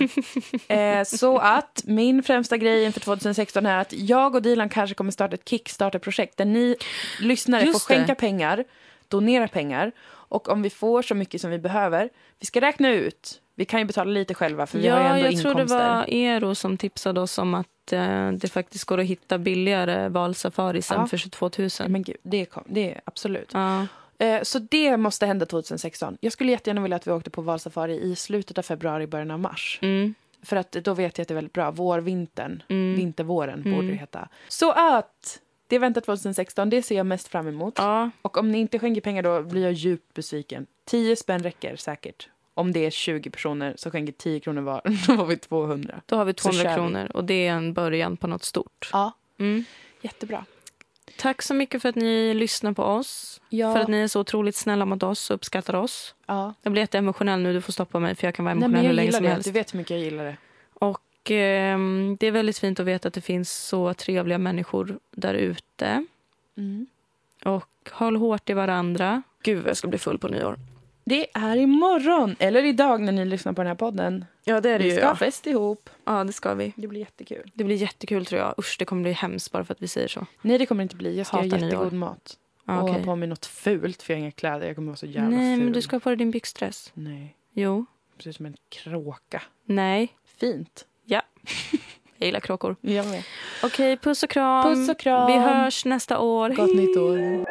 <laughs> eh, så att min främsta grej inför 2016 är att jag och Dilan kanske kommer starta ett Kickstarter-projekt där ni lyssnare Just får skänka det. pengar, donera pengar. Och om vi får så mycket som vi behöver, vi ska räkna ut. Vi kan ju betala lite själva för vi har ju Ja, ändå jag inkomster. tror det var Ero som tipsade oss om att eh, det faktiskt går att hitta billigare valsafari sen Ja. för 22 000. Men gud, det, kom, det är absolut. Ja. Eh, så det måste hända 2016. Jag skulle jättegärna vilja att vi åkte på valsafari i slutet av februari, början av mars. Mm. För att då vet jag att det är väldigt bra. Vår-vintern. Mm. Vintervåren borde Mm. det heta. Så att det väntar 2016. Det ser jag mest fram emot. ja. Och om ni inte skänker pengar då blir jag djupt besviken. 10 spänn räcker säkert. Om det är 20 personer så skänker 10 kronor var. <laughs> Då har vi 200. Då har vi Så 200 kör vi. kronor och det är en början på något stort. Ja, Mm. jättebra. Tack så mycket för att ni lyssnar på oss. Ja, För att ni är så otroligt snälla mot oss och uppskattar oss. ja. Jag blir jätteemotionell nu, du får stoppa mig för jag kan vara Nej, emotionell men hur jag länge gillar som det. helst. Du vet hur mycket jag gillar det. Och ehm, det är väldigt fint att veta att det finns så trevliga människor där ute. Mm. Och håll hårt i varandra. Gud vad jag ska bli full på nyår. Det är imorgon, eller idag när ni lyssnar på den här podden. Ja det är Vi ska ha fest ihop. Ja det ska vi. Det blir jättekul. Det blir jättekul tror jag. Usch det kommer bli hemskt bara för att vi säger så. Nej, det kommer det inte bli. Jag ska Hatar ha nyår. jättegod mat. Ja, och okej. ha på mig något fult, för jag har inga kläder. Jag kommer vara så jävla Nej ful. men du ska ha på dig din byxdress. Nej, Jo. precis som en kråka. Nej. Fint. <laughs> Jag gillar kråkor. Jag med. Okej puss och kram. Puss och kram. Vi hörs nästa år. Gott nytt år.